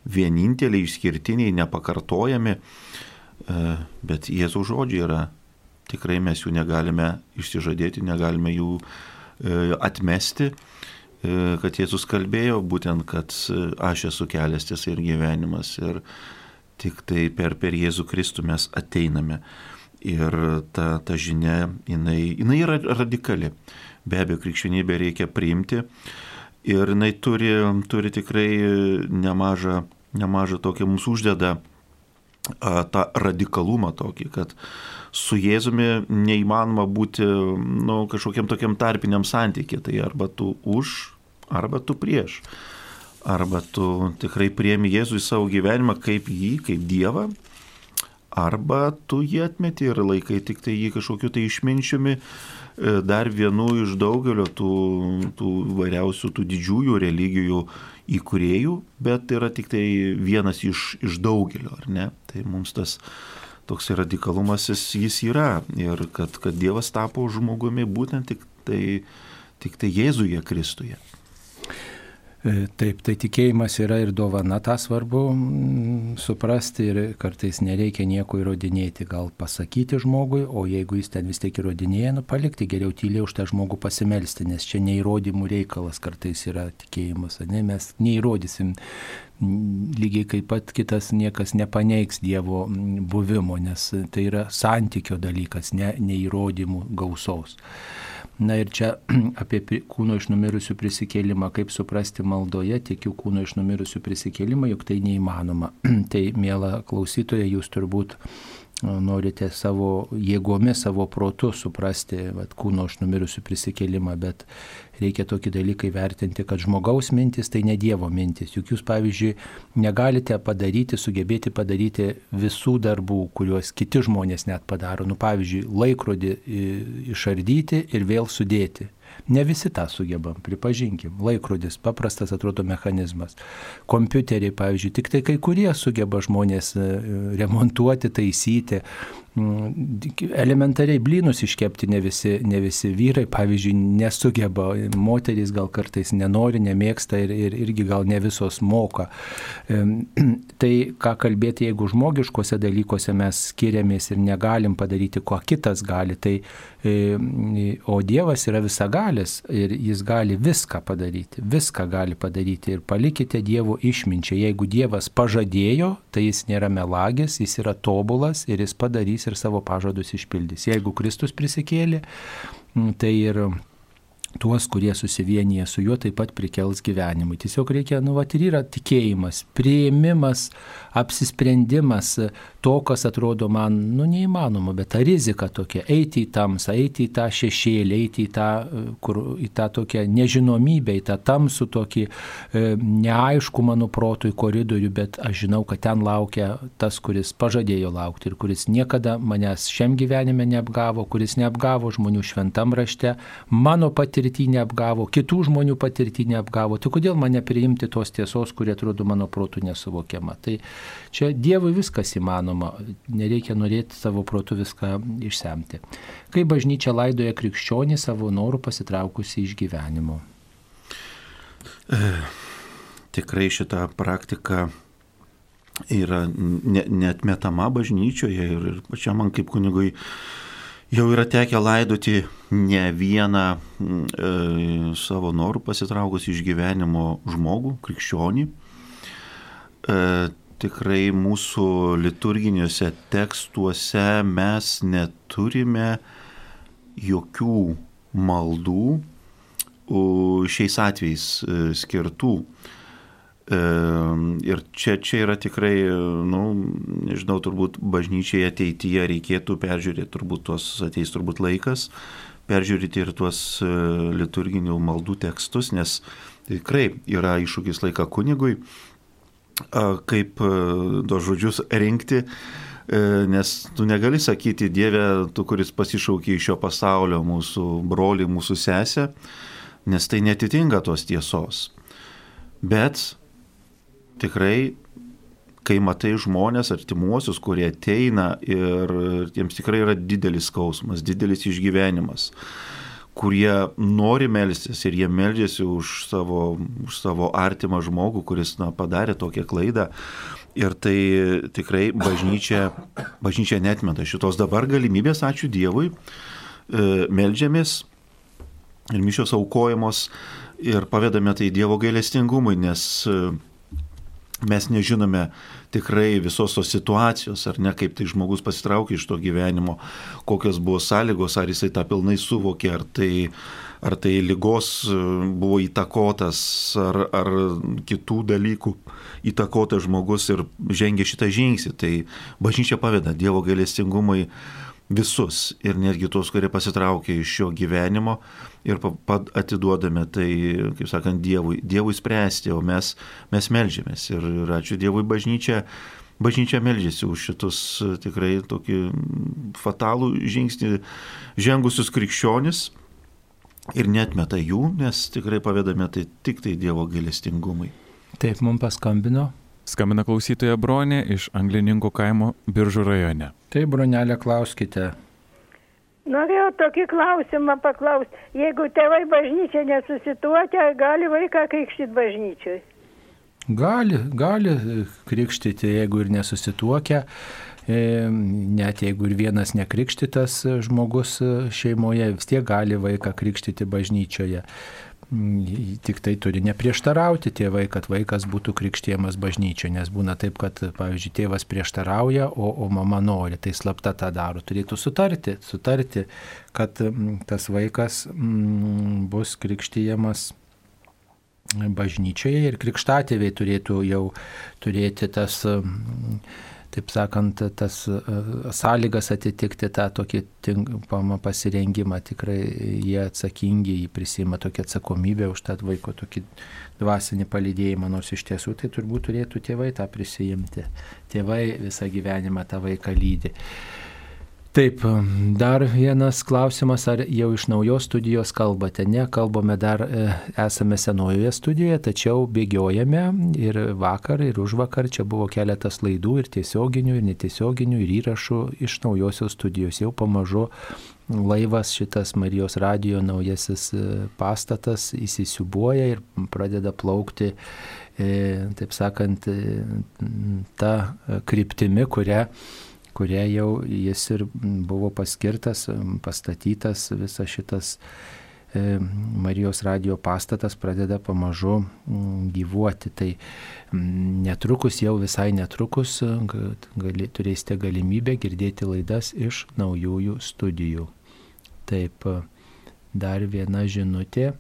vieninteliai, išskirtiniai, nepakartojami, e, bet Jėzaus žodžiai yra, tikrai mes jų negalime išsižadėti, negalime jų e, atmesti kad Jėzus kalbėjo būtent, kad aš esu kelias tiesa ir gyvenimas ir tik tai per, per Jėzų Kristų mes ateiname. Ir ta, ta žinia, jinai, jinai yra radikali. Be abejo, krikščionybę reikia priimti ir jinai turi, turi tikrai nemažą, nemažą tokį mums uždeda tą radikalumą tokį, kad su Jėzumi neįmanoma būti nu, kažkokiam tokiam tarpiniam santykiai. Tai arba tu už, arba tu prieš. Arba tu tikrai priemi Jėzų į savo gyvenimą kaip jį, kaip Dievą, arba tu jį atmeti ir laikai tik tai jį kažkokiu tai išminčiumi, e, dar vienu iš daugelio tų, tų variausių, tų didžiųjų religijų įkūrėjų, bet yra tik tai vienas iš, iš daugelio, ar ne? Tai mums tas toks radikalumas jis, jis yra ir kad, kad Dievas tapo žmogumi būtent tik tai, tik tai Jėzuje Kristuje. E, taip, tai tikėjimas yra ir dovana, tą svarbu mm, suprasti ir kartais nereikia nieko įrodinėti, gal pasakyti žmogui, o jeigu jis ten vis tiek įrodinėja, nu palikti geriau tyliai už tą žmogų pasimelsti, nes čia neįrodymų reikalas kartais yra tikėjimas, ne, mes neįrodysim lygiai kaip pat kitas niekas nepaneigs Dievo buvimo, nes tai yra santykio dalykas, ne, neįrodymų gausos. Na ir čia (clears throat) apie kūno iš numirusių prisikėlimą, kaip suprasti maldoje, tikiu kūno iš numirusių prisikėlimą, juk tai neįmanoma. (clears throat) tai, mėla klausytoja, jūs turbūt norite savo jėgomis, savo protu suprasti vat, kūno iš numirusių prisikėlimą, bet reikia tokį dalyką įvertinti, kad žmogaus mintis tai ne Dievo mintis. Juk jūs, pavyzdžiui, negalite padaryti, sugebėti padaryti visų darbų, kuriuos kiti žmonės net padaro. Nu, pavyzdžiui, laikrodį išardyti ir vėl sudėti. Ne visi tą sugebam, pripažinkim. Laikrodis, paprastas atrodo mechanizmas. Kompiuteriai, pavyzdžiui, tik tai kai kurie sugeba žmonės e, remontuoti, taisyti. Mm, elementariai blynus iškepti ne visi, ne visi vyrai, pavyzdžiui, nesugeba, moterys gal kartais nenori, nemėgsta ir, ir irgi gal ne visos moka. (clears throat) Tai ką kalbėti, jeigu žmogiškose dalykuose mes skiriamės ir negalim padaryti, ko kitas gali, tai o Dievas yra visagalis ir jis gali viską padaryti, viską gali padaryti ir palikite Dievo išminčiai. Jeigu Dievas pažadėjo, tai jis nėra melagis, jis yra tobulas ir jis padarys ir savo pažadus išpildys. Jeigu Kristus prisikėlė, tai ir tuos, kurie susivienyje su juo, taip pat prikels gyvenimui. Tiesiog reikia, nu, va, ir yra tikėjimas, prieimimas, apsisprendimas to, kas atrodo man, nu, neįmanoma, bet ta rizika tokia - eiti į tamsą, eiti į tą šešėlį, eiti į tą, kur, į tą tokią nežinomybę, į tą tamsų tokį e, neaišku mano protui koridorių, bet aš žinau, kad ten laukia tas, kuris pažadėjo laukti ir kuris niekada manęs šiam gyvenime neapgavo, kuris neapgavo žmonių šventam rašte, mano patirtis patirtį neapgavo, kitų žmonių patirtį neapgavo, tai kodėl man nepriimti tos tiesos, kurie atrodo mano protų nesuvokiama. Tai čia Dievui viskas įmanoma, nereikia norėti savo protų viską išsemti. Kai bažnyčia laidoja krikščionį savo norų pasitraukusi iš gyvenimo. E, tikrai šita praktika yra netmetama bažnyčioje ir, ir pačiam man kaip kunigui Jau yra tekę laidoti ne vieną e, savo norų pasitraukus iš gyvenimo žmogų, krikščionį. E, tikrai mūsų liturginiuose tekstuose mes neturime jokių maldų, šiais atvejais e, skirtų. E, Ir čia, čia yra tikrai, nu, nežinau, turbūt bažnyčiai ateityje reikėtų peržiūrėti, turbūt tos ateis turbūt laikas, peržiūrėti ir tuos e, liturginių maldų tekstus, nes tikrai yra iššūkis laika kunigui, kaip e, tos žodžius rinkti, e, nes tu negali sakyti Dieve, tu, kuris pasišaukia iš šio pasaulio, mūsų broli, mūsų sesę, nes tai netitinka tos tiesos. Bet tikrai, kai matai žmonės artimuosius, kurie ateina ir jiems tikrai yra didelis skausmas, didelis išgyvenimas, kurie nori melstis ir jie meldžiasi už savo, už savo artimą žmogų, kuris na, padarė tokią klaidą. Ir tai tikrai bažnyčia, bažnyčia netmeta šitos dabar galimybės, ačiū Dievui, e, meldžiamės ir mišios aukojamos ir pavedame tai Dievo gailestingumui, nes mes nežinome tikrai visos tos situacijos, ar ne, kaip tai žmogus pasitraukė iš to gyvenimo, kokios buvo sąlygos, ar jisai tą pilnai suvokė, ar tai, ar tai lygos e, buvo įtakotas, ar, ar kitų dalykų įtakotas žmogus ir žengė šitą žingsnį. Tai bažnyčia paveda Dievo gailestingumui visus ir netgi tuos, kurie pasitraukė iš šio gyvenimo ir atiduodame tai, kaip sakant, Dievui, Dievui spręsti, o mes, mes melžiamės. Ir, ir ačiū Dievui bažnyčia. Bažnyčia melžiasi už šitus e, tikrai tokį fatalų žingsnį žengusius krikščionis ir netmeta jų, nes tikrai pavedame tai tik tai Dievo gailestingumui. Taip, mums paskambino. Skambina klausytoja Bronė iš Anglininkų kaimo Biržų rajone. Taip, bronelė, klauskite. Norėjau tokį klausimą paklausti. Jeigu tėvai bažnyčia nesusituokia, ar gali vaiką krikštyti bažnyčiai? Gali, gali krikštyti, jeigu ir nesusituokia, e, net jeigu ir vienas nekrikštytas žmogus šeimoje, vis tiek gali vaiką krikštyti bažnyčioje. Tik tai turi neprieštarauti tėvai, kad vaikas būtų krikštiemas bažnyčioje, nes būna taip, kad, pavyzdžiui, tėvas prieštarauja, o, o mama nori, tai slapta tą daro. Turėtų sutarti, sutarti, kad tas vaikas mm, bus krikštiemas bažnyčioje ir krikštatėviai turėtų jau turėti tas, mm, taip sakant, tas e, sąlygas atitikti tą tokį tinkamą pasirengimą. Tikrai jie atsakingi, jie prisima tokią atsakomybę už tą vaiko tokį dvasinį palydėjimą, nors iš tiesų tai turbūt turėtų tėvai tą prisijimti. Tėvai visą gyvenimą tą vaiką lydi. Taip, dar vienas klausimas, ar jau iš naujos studijos kalbate? Ne, kalbame dar, e, esame senojoje studijoje, tačiau bėgiojame ir vakar, ir už vakar čia buvo keletas laidų ir tiesioginių, ir netiesioginių, ir įrašų iš naujosios studijos. Jau pamažu laivas šitas Marijos radijo naujasis e, pastatas įsisiubuoja ir pradeda plaukti, e, taip sakant, ta e, kryptimi, kurią kuria jau jis ir buvo paskirtas, pastatytas visas šitas e, Marijos radio pastatas pradeda pamažu mm, gyvuoti. Tai mm, netrukus, jau visai netrukus, gali, turėsite galimybę girdėti laidas iš naujųjų studijų. Taip, dar viena žinutė.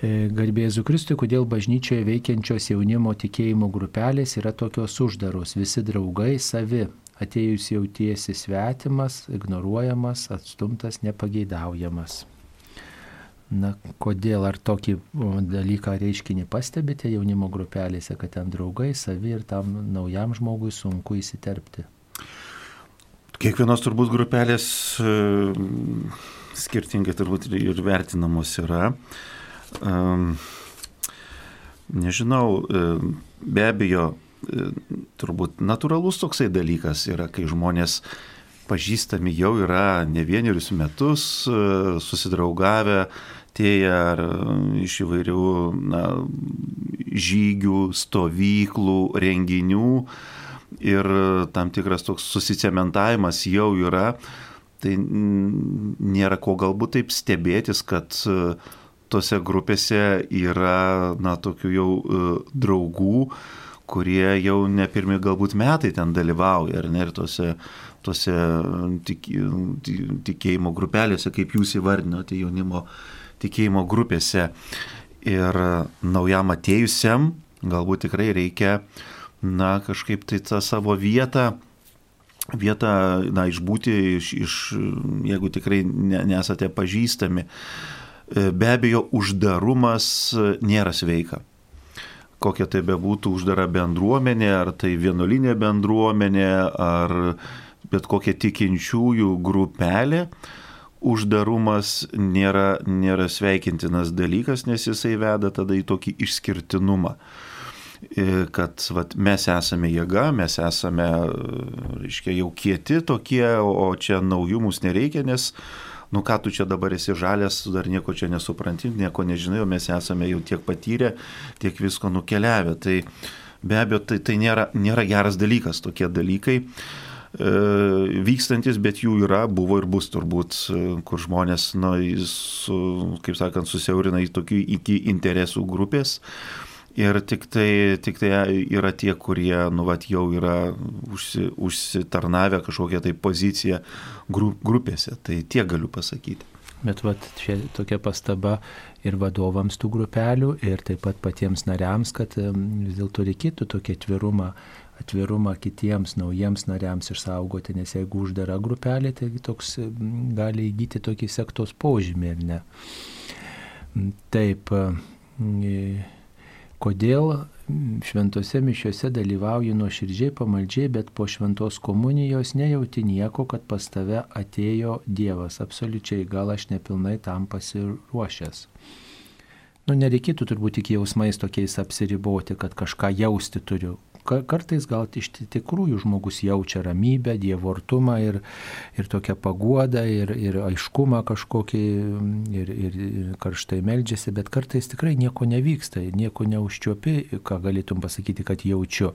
E, Garbėzu Kristui, kodėl bažnyčioje veikiančios jaunimo tikėjimo grupelės yra tokios uždaros, visi draugai savi, atėjus jautiesi svetimas, ignoruojamas, atstumtas, nepageidaujamas. Na, kodėl ar tokį dalyką reiškinį pastebite jaunimo grupelėse, kad ten draugai, savi ir tam naujam žmogui sunku įsiterpti? Kiekvienos turbūt grupelės e, skirtingai turbūt ir- vertinamos yra. Nežinau, e, be abejo, turbūt natūralus toksai dalykas yra, kai žmonės pažįstami jau yra ne vienerius metus, e, susidraugavę, atėję ar iš įvairių na, žygių, stovyklų, renginių ir tam tikras toks susicementavimas jau yra, tai nėra ko galbūt taip stebėtis, kad e, tose grupėse yra, na, tokių jau e, draugų, kurie jau ne pirmi galbūt metai ten dalyvauja, ar ne, ir tose, tose tik, ti- tikėjimo grupelėse, kaip jūs įvardinote, jaunimo tikėjimo grupėse. Ir naujam atėjusiam galbūt tikrai reikia, na, kažkaip tai tą savo vietą vietą, na, išbūti, iš, iš, jeigu tikrai ne, nesate pažįstami. Be abejo, uždarumas nėra sveika. Kokia tai bebūtų uždara bendruomenė, ar tai vienuolinė bendruomenė, ar bet kokia tikinčiųjų grupelė, uždarumas nėra, nėra sveikintinas dalykas, nes jisai veda tada į tokį išskirtinumą. Kad vat, mes esame jėga, mes esame, reiškia, jau kieti tokie, o čia naujų mums nereikia, nes, nu ką tu čia dabar esi žalės, dar nieko čia nesupranti, nieko nežinai, o mes esame jau tiek patyrę, tiek visko nukeliavę. Tai be abejo, tai, tai nėra, nėra geras dalykas, tokie dalykai vykstantis, bet jų yra, buvo ir bus turbūt, kur žmonės, na, su, kaip sakant, susiaurina į tokių iki interesų grupės. Ir tik tai, tik tai yra tie, kurie, nu, vat, jau yra užsi, užsitarnavę kažkokią tai poziciją grupėse. Tai tiek galiu pasakyti. Bet vat, čia tokia pastaba ir vadovams tų grupelių, ir taip pat patiems nariams, kad vis dėlto reikėtų tokį atvirumą, atvirumą kitiems naujiems nariams išsaugoti, nes jeigu uždara grupelė, tai toks gali įgyti tokį sektos požymį, ar ne. Taip. E, kodėl šventose mišiuose dalyvauji nuoširdžiai pamaldžiai, bet po šventos komunijos nejauti nieko, kad pas tave atėjo Dievas. Absoliučiai, gal aš nepilnai tam pasiruošęs. Nu, nereikėtų turbūt tik jausmais tokiais apsiriboti, kad kažką jausti turiu kartais gal iš tikrųjų žmogus jaučia ramybę, dievortumą ir, ir tokią paguodą, ir, ir aiškumą kažkokį, ir, ir, ir karštai meldžiasi, bet kartais tikrai nieko nevyksta, nieko neužčiuopi, ką galėtum pasakyti, kad jaučiu.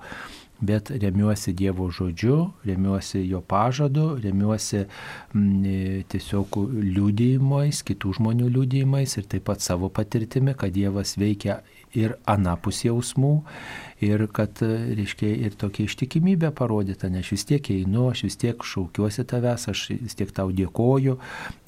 Bet remiuosi Dievo žodžiu, remiuosi jo pažadu, remiuosi m, mm, tiesiog liūdėjimais, kitų žmonių liūdėjimais ir taip pat savo patirtimi, kad Dievas veikia ir anapus jausmų ir kad, reiškia, ir tokia ištikimybė parodyta, nes aš vis tiek einu, aš vis tiek šaukiuosi tavęs, aš vis tiek tau dėkoju.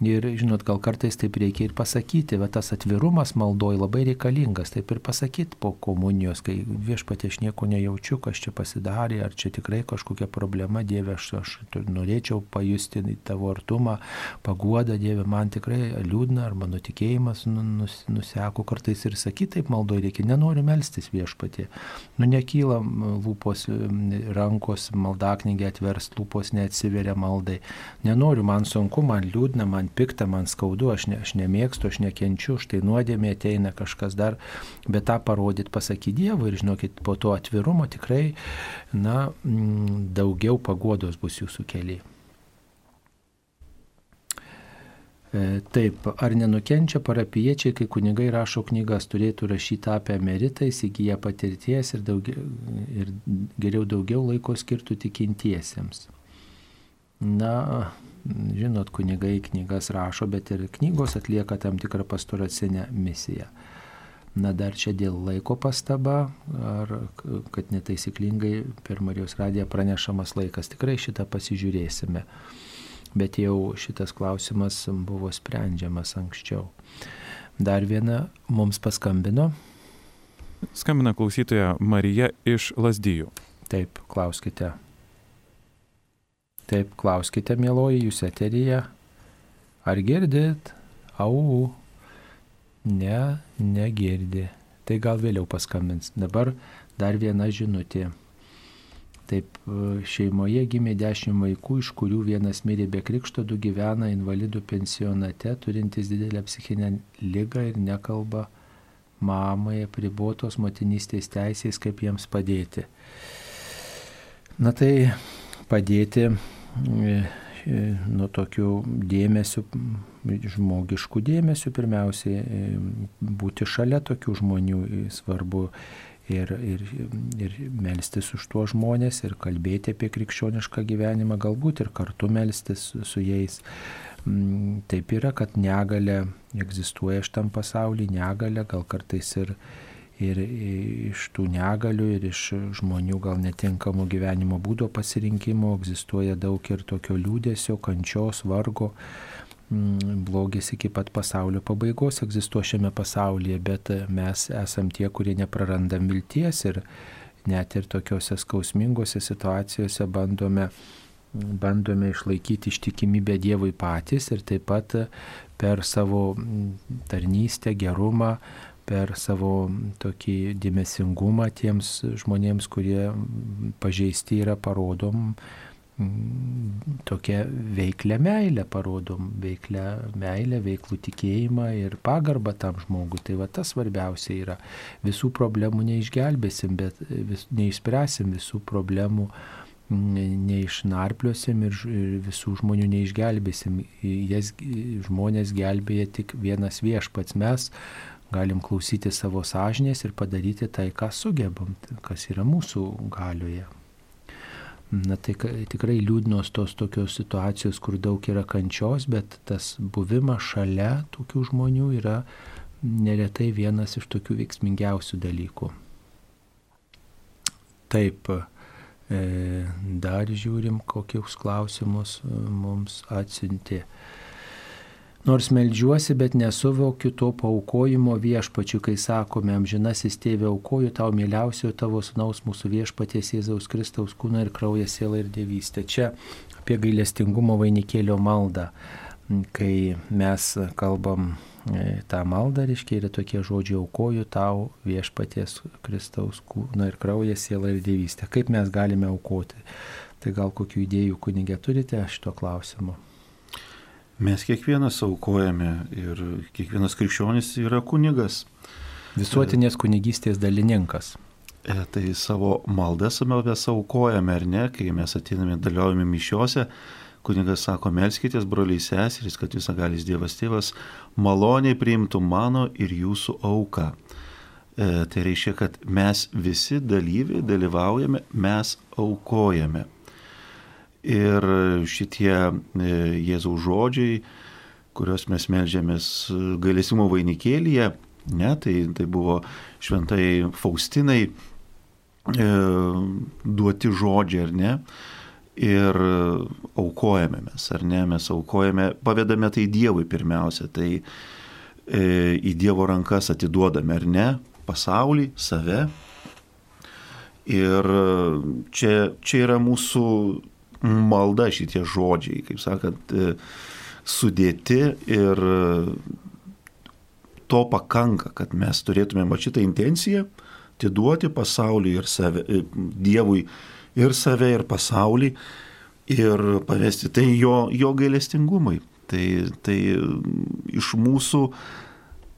Ir, žinot, gal kartais taip reikia ir pasakyti, bet tas atvirumas maldoj labai reikalingas, taip ir pasakyti po komunijos, kai viešpatė aš nieko nejaučiu, kas čia pasidarė, ar čia tikrai kažkokia problema, Dieve, aš, aš norėčiau pajusti tavo artumą, paguodą, Dieve, man tikrai liūdna, ar mano tikėjimas nu, nus, nuseko kartais ir sakyti taip maldoj reikia, nenoriu melstis viešpatė nu nekyla lūpos, rankos, maldaknygė atverst, lūpos neatsiveria maldai. Nenoriu, man sunku, man liūdna, man pikta, man skaudu, aš, ne, aš nemėgstu, aš nekenčiu, štai nuodėmė ateina kažkas dar, bet tą parodyti, pasakyti Dievui ir žinokit, po to atvirumo tikrai, na, daugiau pagodos bus jūsų keliai. E, taip, ar nenukenčia parapiečiai, kai kunigai rašo knygas, turėtų rašyti apie emeritą, įsigyję patirties ir, daugiau, ir geriau daugiau laiko skirtų tikintiesiems. Na, žinot, kunigai knygas rašo, bet ir knygos atlieka tam tikrą pastoracinę misiją. Na dar čia dėl laiko pastaba, ar kad netaisyklingai per Marijos radiją pranešamas laikas. Tikrai šitą pasižiūrėsime bet jau šitas klausimas buvo sprendžiamas anksčiau. Dar viena mums paskambino. Skambina klausytoja Marija iš Lasdyjų. Taip, klauskite. Taip, klauskite, mėloji, jūs eteryje. Ar girdit? Au. Ne, negirdi. Tai gal vėliau paskambins. Dabar dar viena žinutė. Taip, e, šeimoje gimė dešimt vaikų, iš kurių vienas mirė be krikšto, du gyvena invalidų pensionate, turintys didelę psichinę lygą ir nekalba mamai apribotos motinystės teisės, kaip jiems padėti. Na tai padėti e, e, nuo tokių dėmesių, žmogiškų dėmesių, pirmiausiai būti šalia tokių žmonių svarbu ir, ir, ir melstis už tuos žmonės ir kalbėti apie krikščionišką gyvenimą, galbūt ir kartu melstis su jais. Mm, taip yra, kad negalė egzistuoja šitam pasaulyje, negalė gal kartais ir, ir iš tų negalių ir iš žmonių gal netinkamų gyvenimo būdo pasirinkimo egzistuoja daug ir tokio liūdėsio, kančios, vargo. Mm, blogis iki pat pasaulio pabaigos egzistuoja šiame pasaulyje, bet mes esam tie, kurie neprarandam vilties ir net ir tokiuose skausmingose situacijose bandome, bandome išlaikyti ištikimybę Dievui patys ir taip pat per savo mm, tarnystę, gerumą, per savo tokį dėmesingumą tiems žmonėms, kurie pažeisti yra, parodom mm, tokią veiklę meilę, parodom veiklę meilę, veiklų tikėjimą ir pagarbą tam žmogui. Tai va tas svarbiausia yra. Visų problemų neišgelbėsim, bet vis, neišspręsim visų problemų mm, neišnarpliosim ir visų žmonių neišgelbėsim. Jas žmonės gelbėja tik vienas viešpats. Mes galim klausyti savo sąžinės ir padaryti tai, ką sugebam, kas yra mūsų galioje. Na tai tikrai liūdnos tos tokios situacijos, kur daug yra kančios, bet tas buvimas šalia tokių žmonių yra neretai vienas iš tokių veiksmingiausių dalykų. Taip, e, dar žiūrim, kokius klausimus mums atsiuntė. Nors melžiuosi, bet nesuvokiu to paukojimo viešpačiu, kai sakome, amžinasis tėvė aukoju tau mieliausio tavo sunaus mūsų viešpaties Jėzaus Kristaus kūną ir kraują, sielą ir dievystę. Čia apie gailestingumo vainikėlio maldą, kai mes kalbam tą maldą, reiškia, yra tokie žodžiai aukoju tau viešpaties Kristaus kūną ir kraują, sielą ir dievystę. Kaip mes galime aukoti? Tai gal kokių idėjų kunigė turite šito klausimu? Mes kiekvienas aukojame ir kiekvienas krikščionis yra kunigas. Visuotinės kunigystės dalininkas. E, tai savo maldą mes aukojame, ar ne, kai mes ateiname dalyvaujame mišiuose, kunigas sako, melskitės, broliai seserys, kad visą galis Dievas tėvas maloniai priimtų mano ir jūsų auką. E, tai reiškia, kad mes visi dalyviai dalyvaujame, mes aukojame. Ir šitie e, Jėzaus žodžiai, kuriuos mes melžiamės gailesimo vainikėlyje, ne, tai, tai buvo šventai Faustinai e, duoti žodžiai, ar ne, ir aukojame mes, ar ne, mes aukojame, pavedame tai Dievui pirmiausia, tai e, į Dievo rankas atiduodame, ar ne, pasaulį, save. Ir čia, čia yra mūsų malda šitie žodžiai, kaip sakant, e, sudėti ir e, to pakanka, kad mes turėtumėm šitą intenciją atiduoti pasaulį ir save, e, Dievui ir save ir pasaulį ir pavesti tai jo, jo gailestingumai. Tai, tai iš mūsų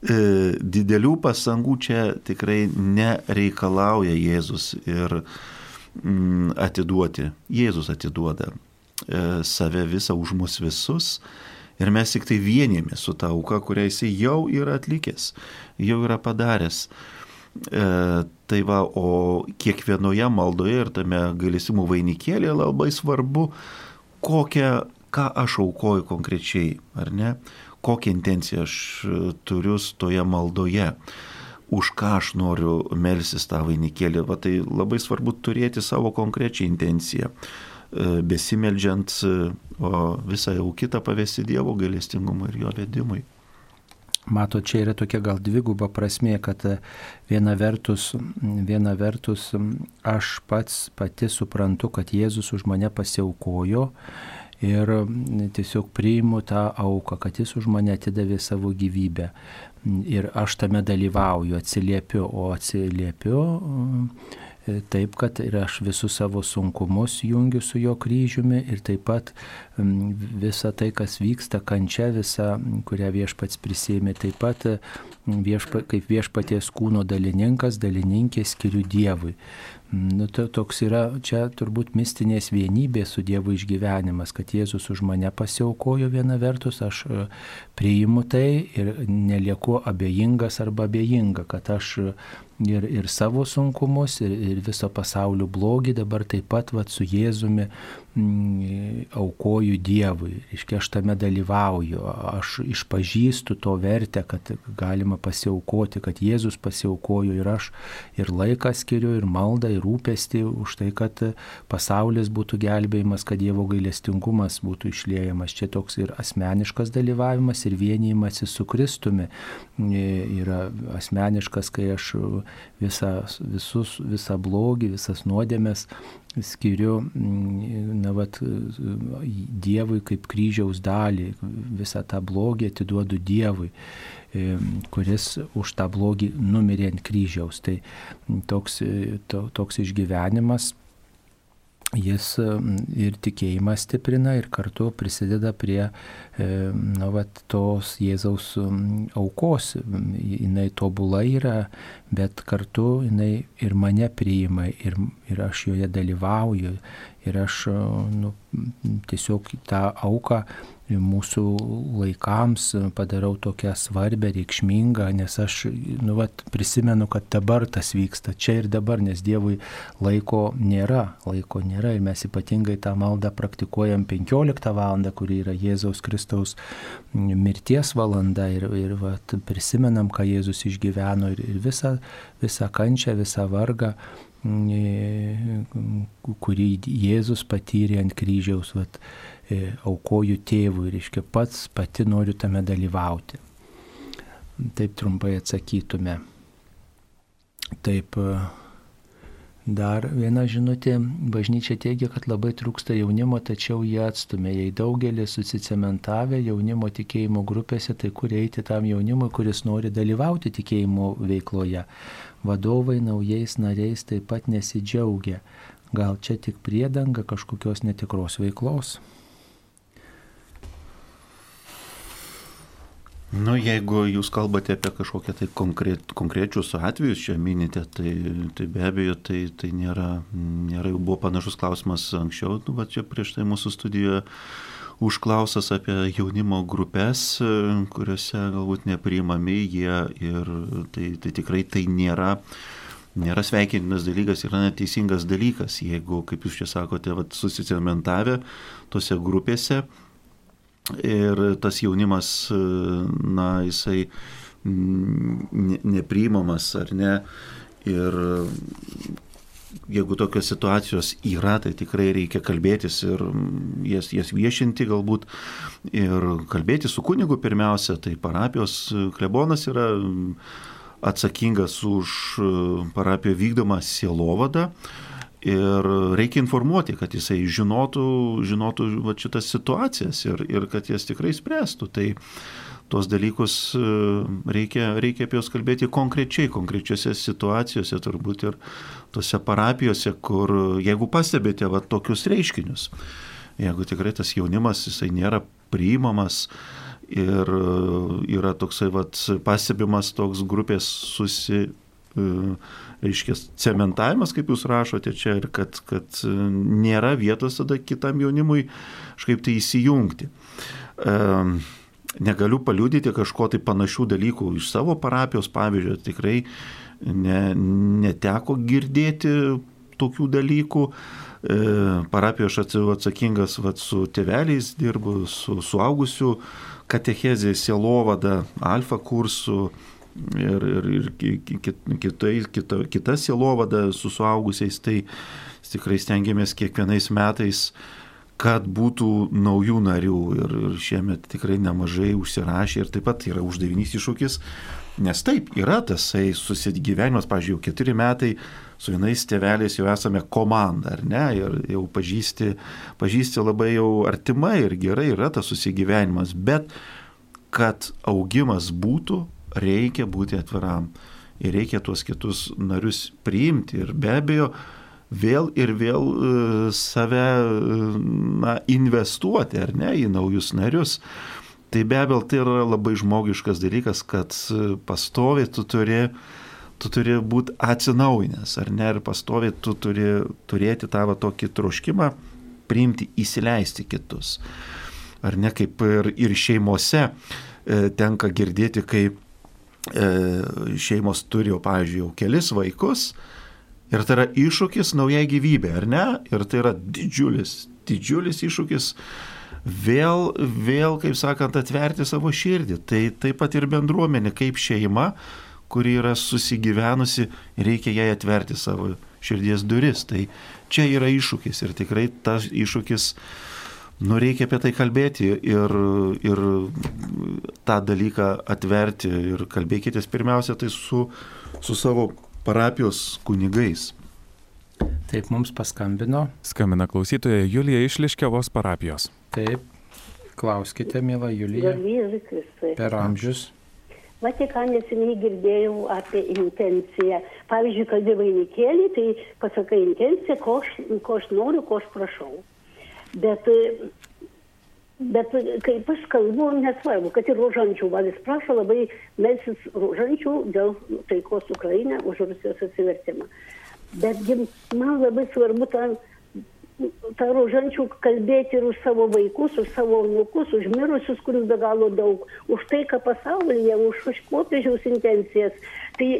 didelių pasangų čia tikrai nereikalauja Jėzus ir atiduoti. Jėzus atiduoda e, save visą už mus visus. Ir mes tik tai vienėmės su ta auka, kurią jisai jau yra atlikęs, jau yra padaręs. E, tai va, o kiekvienoje maldoje ir tame galėsimų vainikėlėje labai svarbu, kokią, ką aš aukoju konkrečiai, ar ne, kokią intenciją aš turiu toje maldoje už ką aš noriu melsis tą vainikėlį. Va, tai labai svarbu turėti savo konkrečią intenciją, e, besimeldžiant, e, o visą jau kitą pavesti Dievo galestingumui ir jo vedimui. Mato, čia yra tokia gal dviguba prasme, kad e, viena vertus, viena vertus aš pats pati suprantu, kad Jėzus už mane pasiaukojo ir tiesiog priimu tą auką, kad jis už mane atidavė savo gyvybę ir aš tame dalyvauju, atsiliepiu, o atsiliepiu e, taip, kad ir aš visus savo sunkumus jungiu su jo kryžiumi ir taip pat visa tai, kas vyksta, kančia visa, kurią viešpats prisėmė, taip pat viešpa, kaip viešpaties kūno dalininkas, dalininkė skiriu Dievui. Nu, toks yra čia turbūt mistinės vienybės su Dievu išgyvenimas, kad Jėzus už mane pasiaukojo viena vertus, aš e, priimu tai ir nelieku abejingas arba abejinga, kad aš ir, ir savo sunkumus, ir, ir viso pasaulio blogį, dabar taip pat vat, su Jėzumi mm, aukoju Dievui. Iškia, aš tame dalyvauju, aš išpažįstu to vertę, kad galima pasiaukoti, kad Jėzus pasiaukojo ir aš ir laiką skiriu, ir maldą, ir rūpestį už tai, kad pasaulis būtų gelbėjimas, kad Dievo gailestingumas būtų išliejamas. Čia toks ir asmeniškas dalyvavimas, ir vienijimasis su Kristumi yra asmeniškas, kai aš visą, visus, visą blogį, visas nuodėmės skiriu na, vat, Dievui kaip kryžiaus dalį, visą tą blogį atiduodu Dievui kuris už tą blogį numirė ant kryžiaus. Tai toks, to, toks išgyvenimas jis ir tikėjimą stiprina ir kartu prisideda prie na, vat, tos Jėzaus aukos. Jinai tobula yra, bet kartu jinai ir mane priima, ir, ir aš joje dalyvauju, ir aš nu, tiesiog tą auką mūsų laikams padarau tokią svarbę, reikšmingą, nes aš nu, vat, prisimenu, kad dabar tas vyksta, čia ir dabar, nes Dievui laiko nėra, laiko nėra ir mes ypatingai tą maldą praktikuojam 15 val. kuri yra Jėzaus Kristaus mirties valanda ir, ir vat, prisimenam, ką Jėzus išgyveno ir, ir visą, visą kančią, visą vargą kurį Jėzus patyrė ant kryžiaus, vat, aukoju tėvui, reiškia pats pati noriu tame dalyvauti. Taip trumpai atsakytume. Taip, dar viena žinutė, bažnyčia teigia, kad labai trūksta jaunimo, tačiau jie atstumė. Jei daugelis susicementavę jaunimo tikėjimo grupėse, tai kur eiti tam jaunimui, kuris nori dalyvauti tikėjimo veikloje. Vadovai naujais nariais taip pat nesidžiaugia. Gal čia tik priedanga kažkokios netikros veiklos? Nu, jeigu jūs kalbate apie kažkokią tai konkret, konkrečius atvejus, čia minite, tai, tai be abejo, tai, tai nėra, nėra, jau buvo panašus klausimas anksčiau, nu, va čia prieš tai mūsų studijoje užklausas apie jaunimo grupės, kuriuose galbūt nepriimami jie ir tai, tai tikrai tai nėra. Nėra sveikintinas dalykas, yra neteisingas dalykas, jeigu, kaip jūs čia sakote, vat, susicementavę tose grupėse, ir tas jaunimas, na, jisai nepriimamas ar ne. Ir jeigu tokios situacijos yra, tai tikrai reikia kalbėtis ir jas, jas viešinti galbūt ir kalbėti su kunigu pirmiausia, tai parapijos klebonas yra atsakingas už parapijo vykdomą sielovadą ir reikia informuoti, kad jisai žinotų, žinotų va, šitas situacijas ir, ir kad jas tikrai spręstų. Tai tuos dalykus reikia, reikia apie juos kalbėti konkrečiai, konkrečiose situacijose turbūt ir tose parapijose, kur jeigu pastebite va, tokius reiškinius, jeigu tikrai tas jaunimas jisai nėra priimamas, ir yra toksai vat, pastebimas toks grupės susi, reiškia, cementavimas, kaip jūs rašote čia, ir kad, kad nėra vietos tada kitam jaunimui kažkaip tai įsijungti. Negaliu paliudyti kažko tai panašių dalykų iš savo parapijos, pavyzdžio, tikrai ne, neteko girdėti tokių dalykų. Parapijos aš atsakingas vat, su tėveliais dirbu, su suaugusiu katechezė, sielovada, alfa kursų, ir, ir, ir kitai, kita, kita sielovada su suaugusiais, tai tikrai stengiamės kiekvienais metais, kad būtų naujų narių. Ir, ir šiemet tikrai nemažai užsirašė ir taip pat yra uždavinys iššūkis, nes taip yra tasai susigyvenimas, pažiūrėjau, keturi metai su vienais tėveliais jau esame komanda, ar ne, ir jau pažįsti, pažįsti labai jau artimai ir gerai yra tas susigyvenimas, bet kad augimas būtų, reikia būti atviram ir reikia tuos kitus narius priimti ir be abejo vėl ir vėl save na, investuoti ar ne į naujus narius. Tai be abejo tai yra labai žmogiškas dalykas, kad pastoviai tu turi, tu turi būti atsinaujinęs, ar ne, ir pastoviai tu turi turėti tą va, tokį troškimą priimti, įsileisti kitus. Ar ne kaip ir, ir šeimose e, tenka girdėti, kaip šeimos turi jau, pavyzdžiui, jau kelis vaikus Ir tai yra iššūkis naujai gyvybė, ar ne? Ir tai yra didžiulis, didžiulis iššūkis vėl, vėl, kaip sakant, atverti savo širdį. Tai taip pat ir bendruomenė, kaip šeima, kuri yra susigyvenusi, reikia jai atverti savo širdies duris. Tai čia yra iššūkis ir tikrai tas iššūkis, nu reikia apie tai kalbėti ir, ir tą dalyką atverti ir kalbėkite pirmiausia tai su, su savo parapijos kunigais. Taip mums paskambino. Skambina klausytoja Julija iš Liškiavos parapijos. Taip, klauskite, mėla Julija. Per amžius. Vatikane neseniai girdėjau apie intenciją. Pavyzdžiui, kad į vainikėlį, tai pasakai intenciją, ko aš, ko aš noriu, ko aš prašau. Bet, bet kaip aš kalbu, nesvarbu, kad ir rožančių, valis prašo labai melsis rožančių dėl taikos Ukraina už Rusijos atsivertimą. Betgi man labai svarbu tą, tą rožančių kalbėti ir už savo vaikus, už savo nukus, už mirusius, kurių be galo daug, už tai, ką pasaulyje, už, už popiežiaus intencijas. Tai,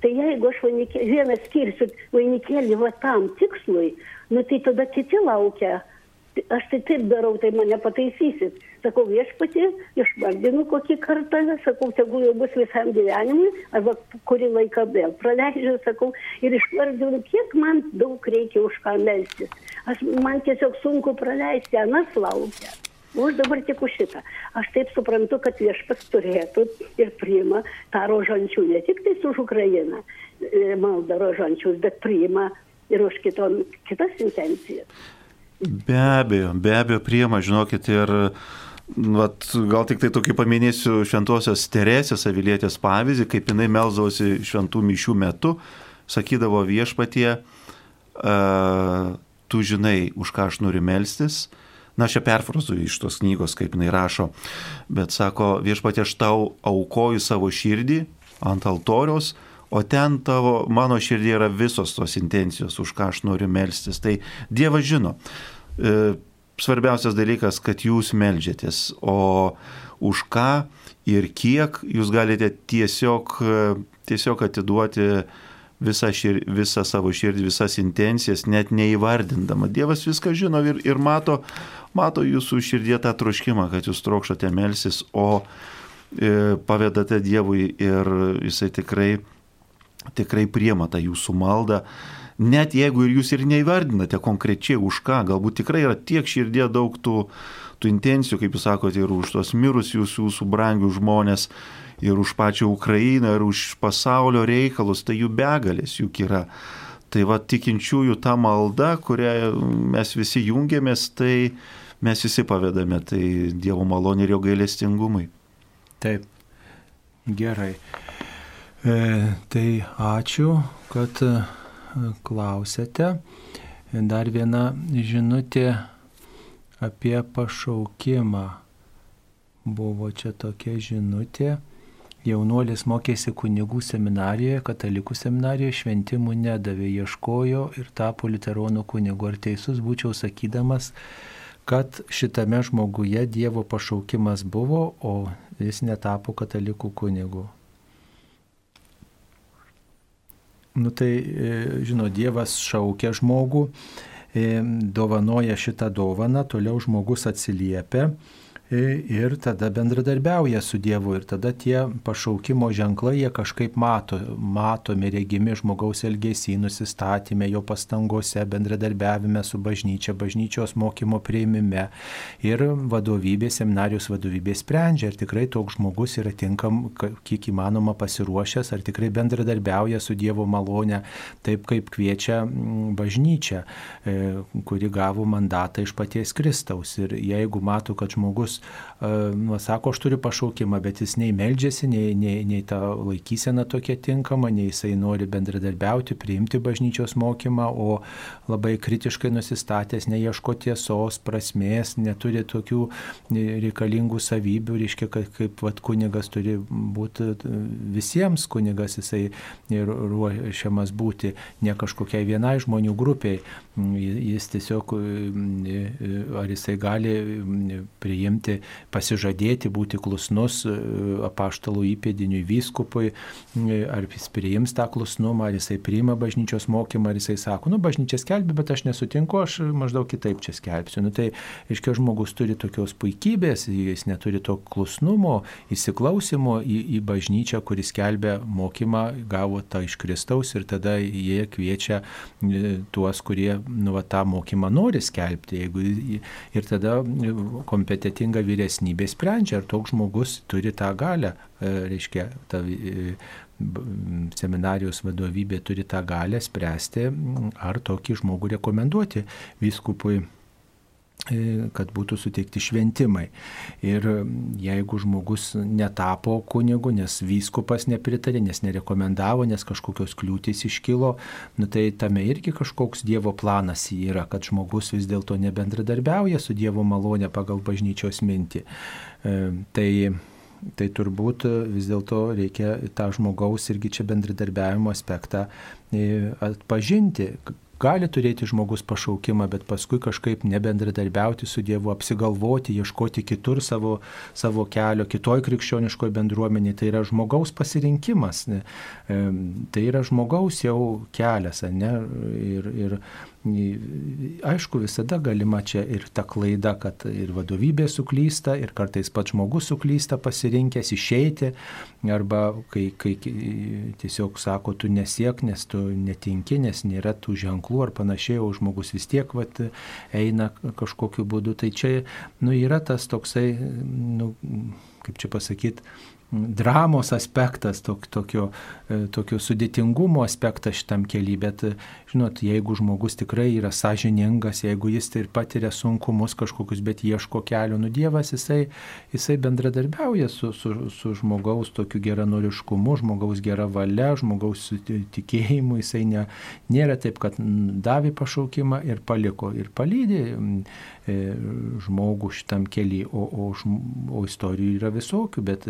tai jeigu aš vainikė, vieną skirsiu vainikėlį va tam tikslui, nu tai tada kiti laukia. Aš tai taip darau, tai mane pataisysit. Sakau, viešpatį, išvardinu kokį kartą, sakau, tegul jau bus visam gyvenimui, arba kurį laiką vėl praleidžiu, sakau, ir išvardinu, kiek man daug reikia už ką melstis. Aš, man tiesiog sunku praleisti, anas laukia. O aš dabar tik už šitą. Aš taip suprantu, kad viešpas turėtų ir priima tą rožančių, ne tik tai už Ukrainą maldą rožančius, bet priima ir už kitom, kitas intencijas. Be abejo, be abejo priema, žinokit, ir vat, gal tik tai tokį paminėsiu šventosios Teresės avilietės pavyzdį, kaip jinai melzdavosi šventų mišių metu, sakydavo viešpatie, tu žinai, už ką aš noriu melstis. Na, aš čia perfrazuoju iš tos knygos, kaip jinai rašo, bet sako, viešpatie, aš tau aukoju savo širdį ant altoriaus, o ten tavo, mano širdį yra visos tos intencijos, už ką aš noriu melstis. Tai Dievas žino. E, svarbiausias dalykas, kad jūs melžiatės, o už ką ir kiek jūs galite tiesiog, tiesiog atiduoti visą, šir, visą savo širdį, visas intencijas, net neįvardindama. Dievas viską žino ir, ir mato, mato jūsų širdie tą troškimą, kad jūs trokštate melsis, o e, pavedate Dievui ir jisai tikrai tikrai priema tą jūsų maldą, net jeigu ir jūs ir neįvardinate konkrečiai už ką, galbūt tikrai yra tiek širdie daug tų, tų intencijų, kaip jūs sakote, ir už tos mirusius jūsų brangių žmonės, ir už pačią Ukrainą, ir už pasaulio reikalus, tai jų begalės juk yra. Tai va tikinčiųjų ta malda, kurią mes visi jungiamės, tai mes visi pavedame, tai Dievo malonė ir jo gailestingumai. Taip, gerai. E, tai ačiū, kad e, klausėte. Dar viena žinutė apie pašaukimą. Buvo čia tokia žinutė. Jaunuolis mokėsi kunigų seminarijoje, katalikų seminarijoje, šventimų nedavė, ieškojo ir tapo literonų kunigu. Ar teisus būčiau sakydamas, kad šitame žmoguje Dievo pašaukimas buvo, o jis netapo katalikų kunigu? Nu tai, žinot, Dievas šaukia žmogų, dovanoja šitą dovaną, toliau žmogus atsiliepia ir tada bendradarbiauja su Dievu ir tada tie pašaukimo ženklai jie kažkaip mato, matomi, regimi žmogaus elgesį, nusistatymė, jo pastangose, bendradarbiavime su bažnyčia, bažnyčios mokymo prieimime ir vadovybė, seminarijos vadovybė sprendžia, ar tikrai toks žmogus yra tinkam, kiek įmanoma pasiruošęs, ar tikrai bendradarbiauja su Dievo malone, taip kaip kviečia bažnyčia, kuri gavo mandatą iš paties Kristaus. Ir jeigu mato, kad žmogus nu, sako, aš turiu pašaukimą, bet jis nei meldžiasi, nei, nei, nei ta laikysena tokia tinkama, nei jisai nori bendradarbiauti, priimti bažnyčios mokymą, o labai kritiškai nusistatęs, neieško tiesos, prasmės, neturi tokių reikalingų savybių, reiškia, kad kaip vat, kunigas turi būti visiems kunigas, jisai ruošiamas būti ne kažkokiai vienai žmonių grupiai, jis tiesiog, ar jisai gali priimti paskelbti, pasižadėti būti klusnus e, apaštalų įpėdiniui vyskupui, e, ar jis priims tą klusnumą, ar jisai priima bažnyčios mokymą, ar jisai sako, nu bažnyčia skelbi, bet aš nesutinku, aš maždaug kitaip čia skelbsiu. Nu, tai, aiškiai, žmogus turi tokios puikybės, jis neturi to klusnumo, įsiklausimo į, į bažnyčią, kuris skelbia mokymą, gavo tą iš Kristaus ir tada jie kviečia e, tuos, kurie nu, va, tą mokymą nori skelbti. Jeigu, ir tada kompetitinga vyresnybė sprendžia, ar toks žmogus turi tą galę, e, reiškia, ta e, seminarijos vadovybė turi tą galę spręsti, ar tokį žmogų rekomenduoti vyskupui kad būtų suteikti šventimai. Ir jeigu žmogus netapo kunigu, nes vyskupas nepritarė, nes nerekomendavo, nes kažkokios kliūtis iškilo, nu, tai tame irgi kažkoks Dievo planas yra, kad žmogus vis dėlto nebendradarbiauja su Dievo malonė pagal bažnyčios mintį. E, tai Tai turbūt vis dėlto reikia tą žmogaus irgi čia bendradarbiavimo aspektą e, atpažinti, gali turėti žmogus pašaukimą, bet paskui kažkaip nebendradarbiauti su Dievu, apsigalvoti, ieškoti kitur savo, savo kelio, kitoj krikščioniškoje bendruomenėje. Tai yra žmogaus pasirinkimas, ne? tai yra žmogaus jau kelias, ne? Ir, ir Aišku, visada galima čia ir ta klaida, kad ir vadovybė suklysta, ir kartais pats žmogus suklysta pasirinkęs išeiti, arba kai, kai tiesiog sako, tu nesiek, nes tu netinki, nes nėra tų ženklų ar panašiai, o žmogus vis tiek vat, eina kažkokiu būdu. Tai čia nu, yra tas toksai, nu, kaip čia pasakyti, dramos aspektas, tok, tokio, e, tokio sudėtingumo aspektas šitam keliui, bet, e, žinot, jeigu žmogus tikrai yra sąžiningas, jeigu jis tai ir patiria sunkumus kažkokius, bet ieško kelio, nu Dievas jisai, jisai bendradarbiauja su, su, su žmogaus tokiu geranoriškumu, žmogaus gera valia, žmogaus tikėjimu, jisai ne, nėra taip, kad davė pašaukimą ir paliko, ir palydė žmogų šitam keliui, o, o, o istorijų yra visokių, bet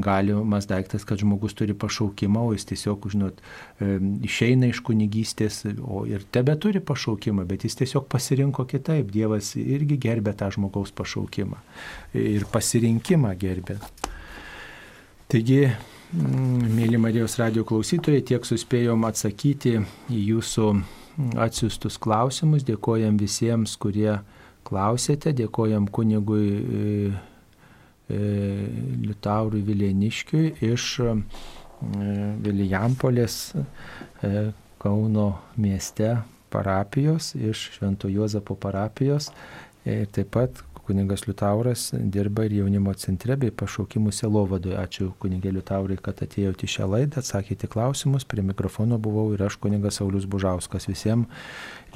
galimas daiktas, kad žmogus turi pašaukimą, o jis tiesiog, žinot, e, išeina iš kunigystės, o ir tebe turi pašaukimą, bet jis tiesiog pasirinko kitaip. Dievas irgi gerbė tą žmogaus pašaukimą ir pasirinkimą gerbė. Taigi, mėly Marijos radio klausytojai, tiek suspėjom atsakyti į jūsų atsiustus klausimus. Dėkojam visiems, kurie klausėte. Dėkojam kunigui e, e, Liutaurui Vilieniškiui iš e, Vilijampolės Kauno mieste parapijos, iš Švento Juozapo parapijos. Ir taip pat kuningas Liutauras dirba ir jaunimo centre bei pašaukimų selovadoje. Ačiū kunigė Liutaurai, kad atėjote į šią laidą, atsakėte klausimus. Prie mikrofono buvau ir aš kuningas Saulis Bužauskas. Visiems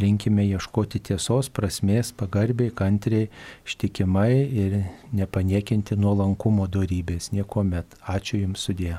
linkime ieškoti tiesos, prasmės, pagarbiai, kantriai, ištikimai ir nepaniekinti nuolankumo darybės. Niekuomet. Ačiū Jums sudė.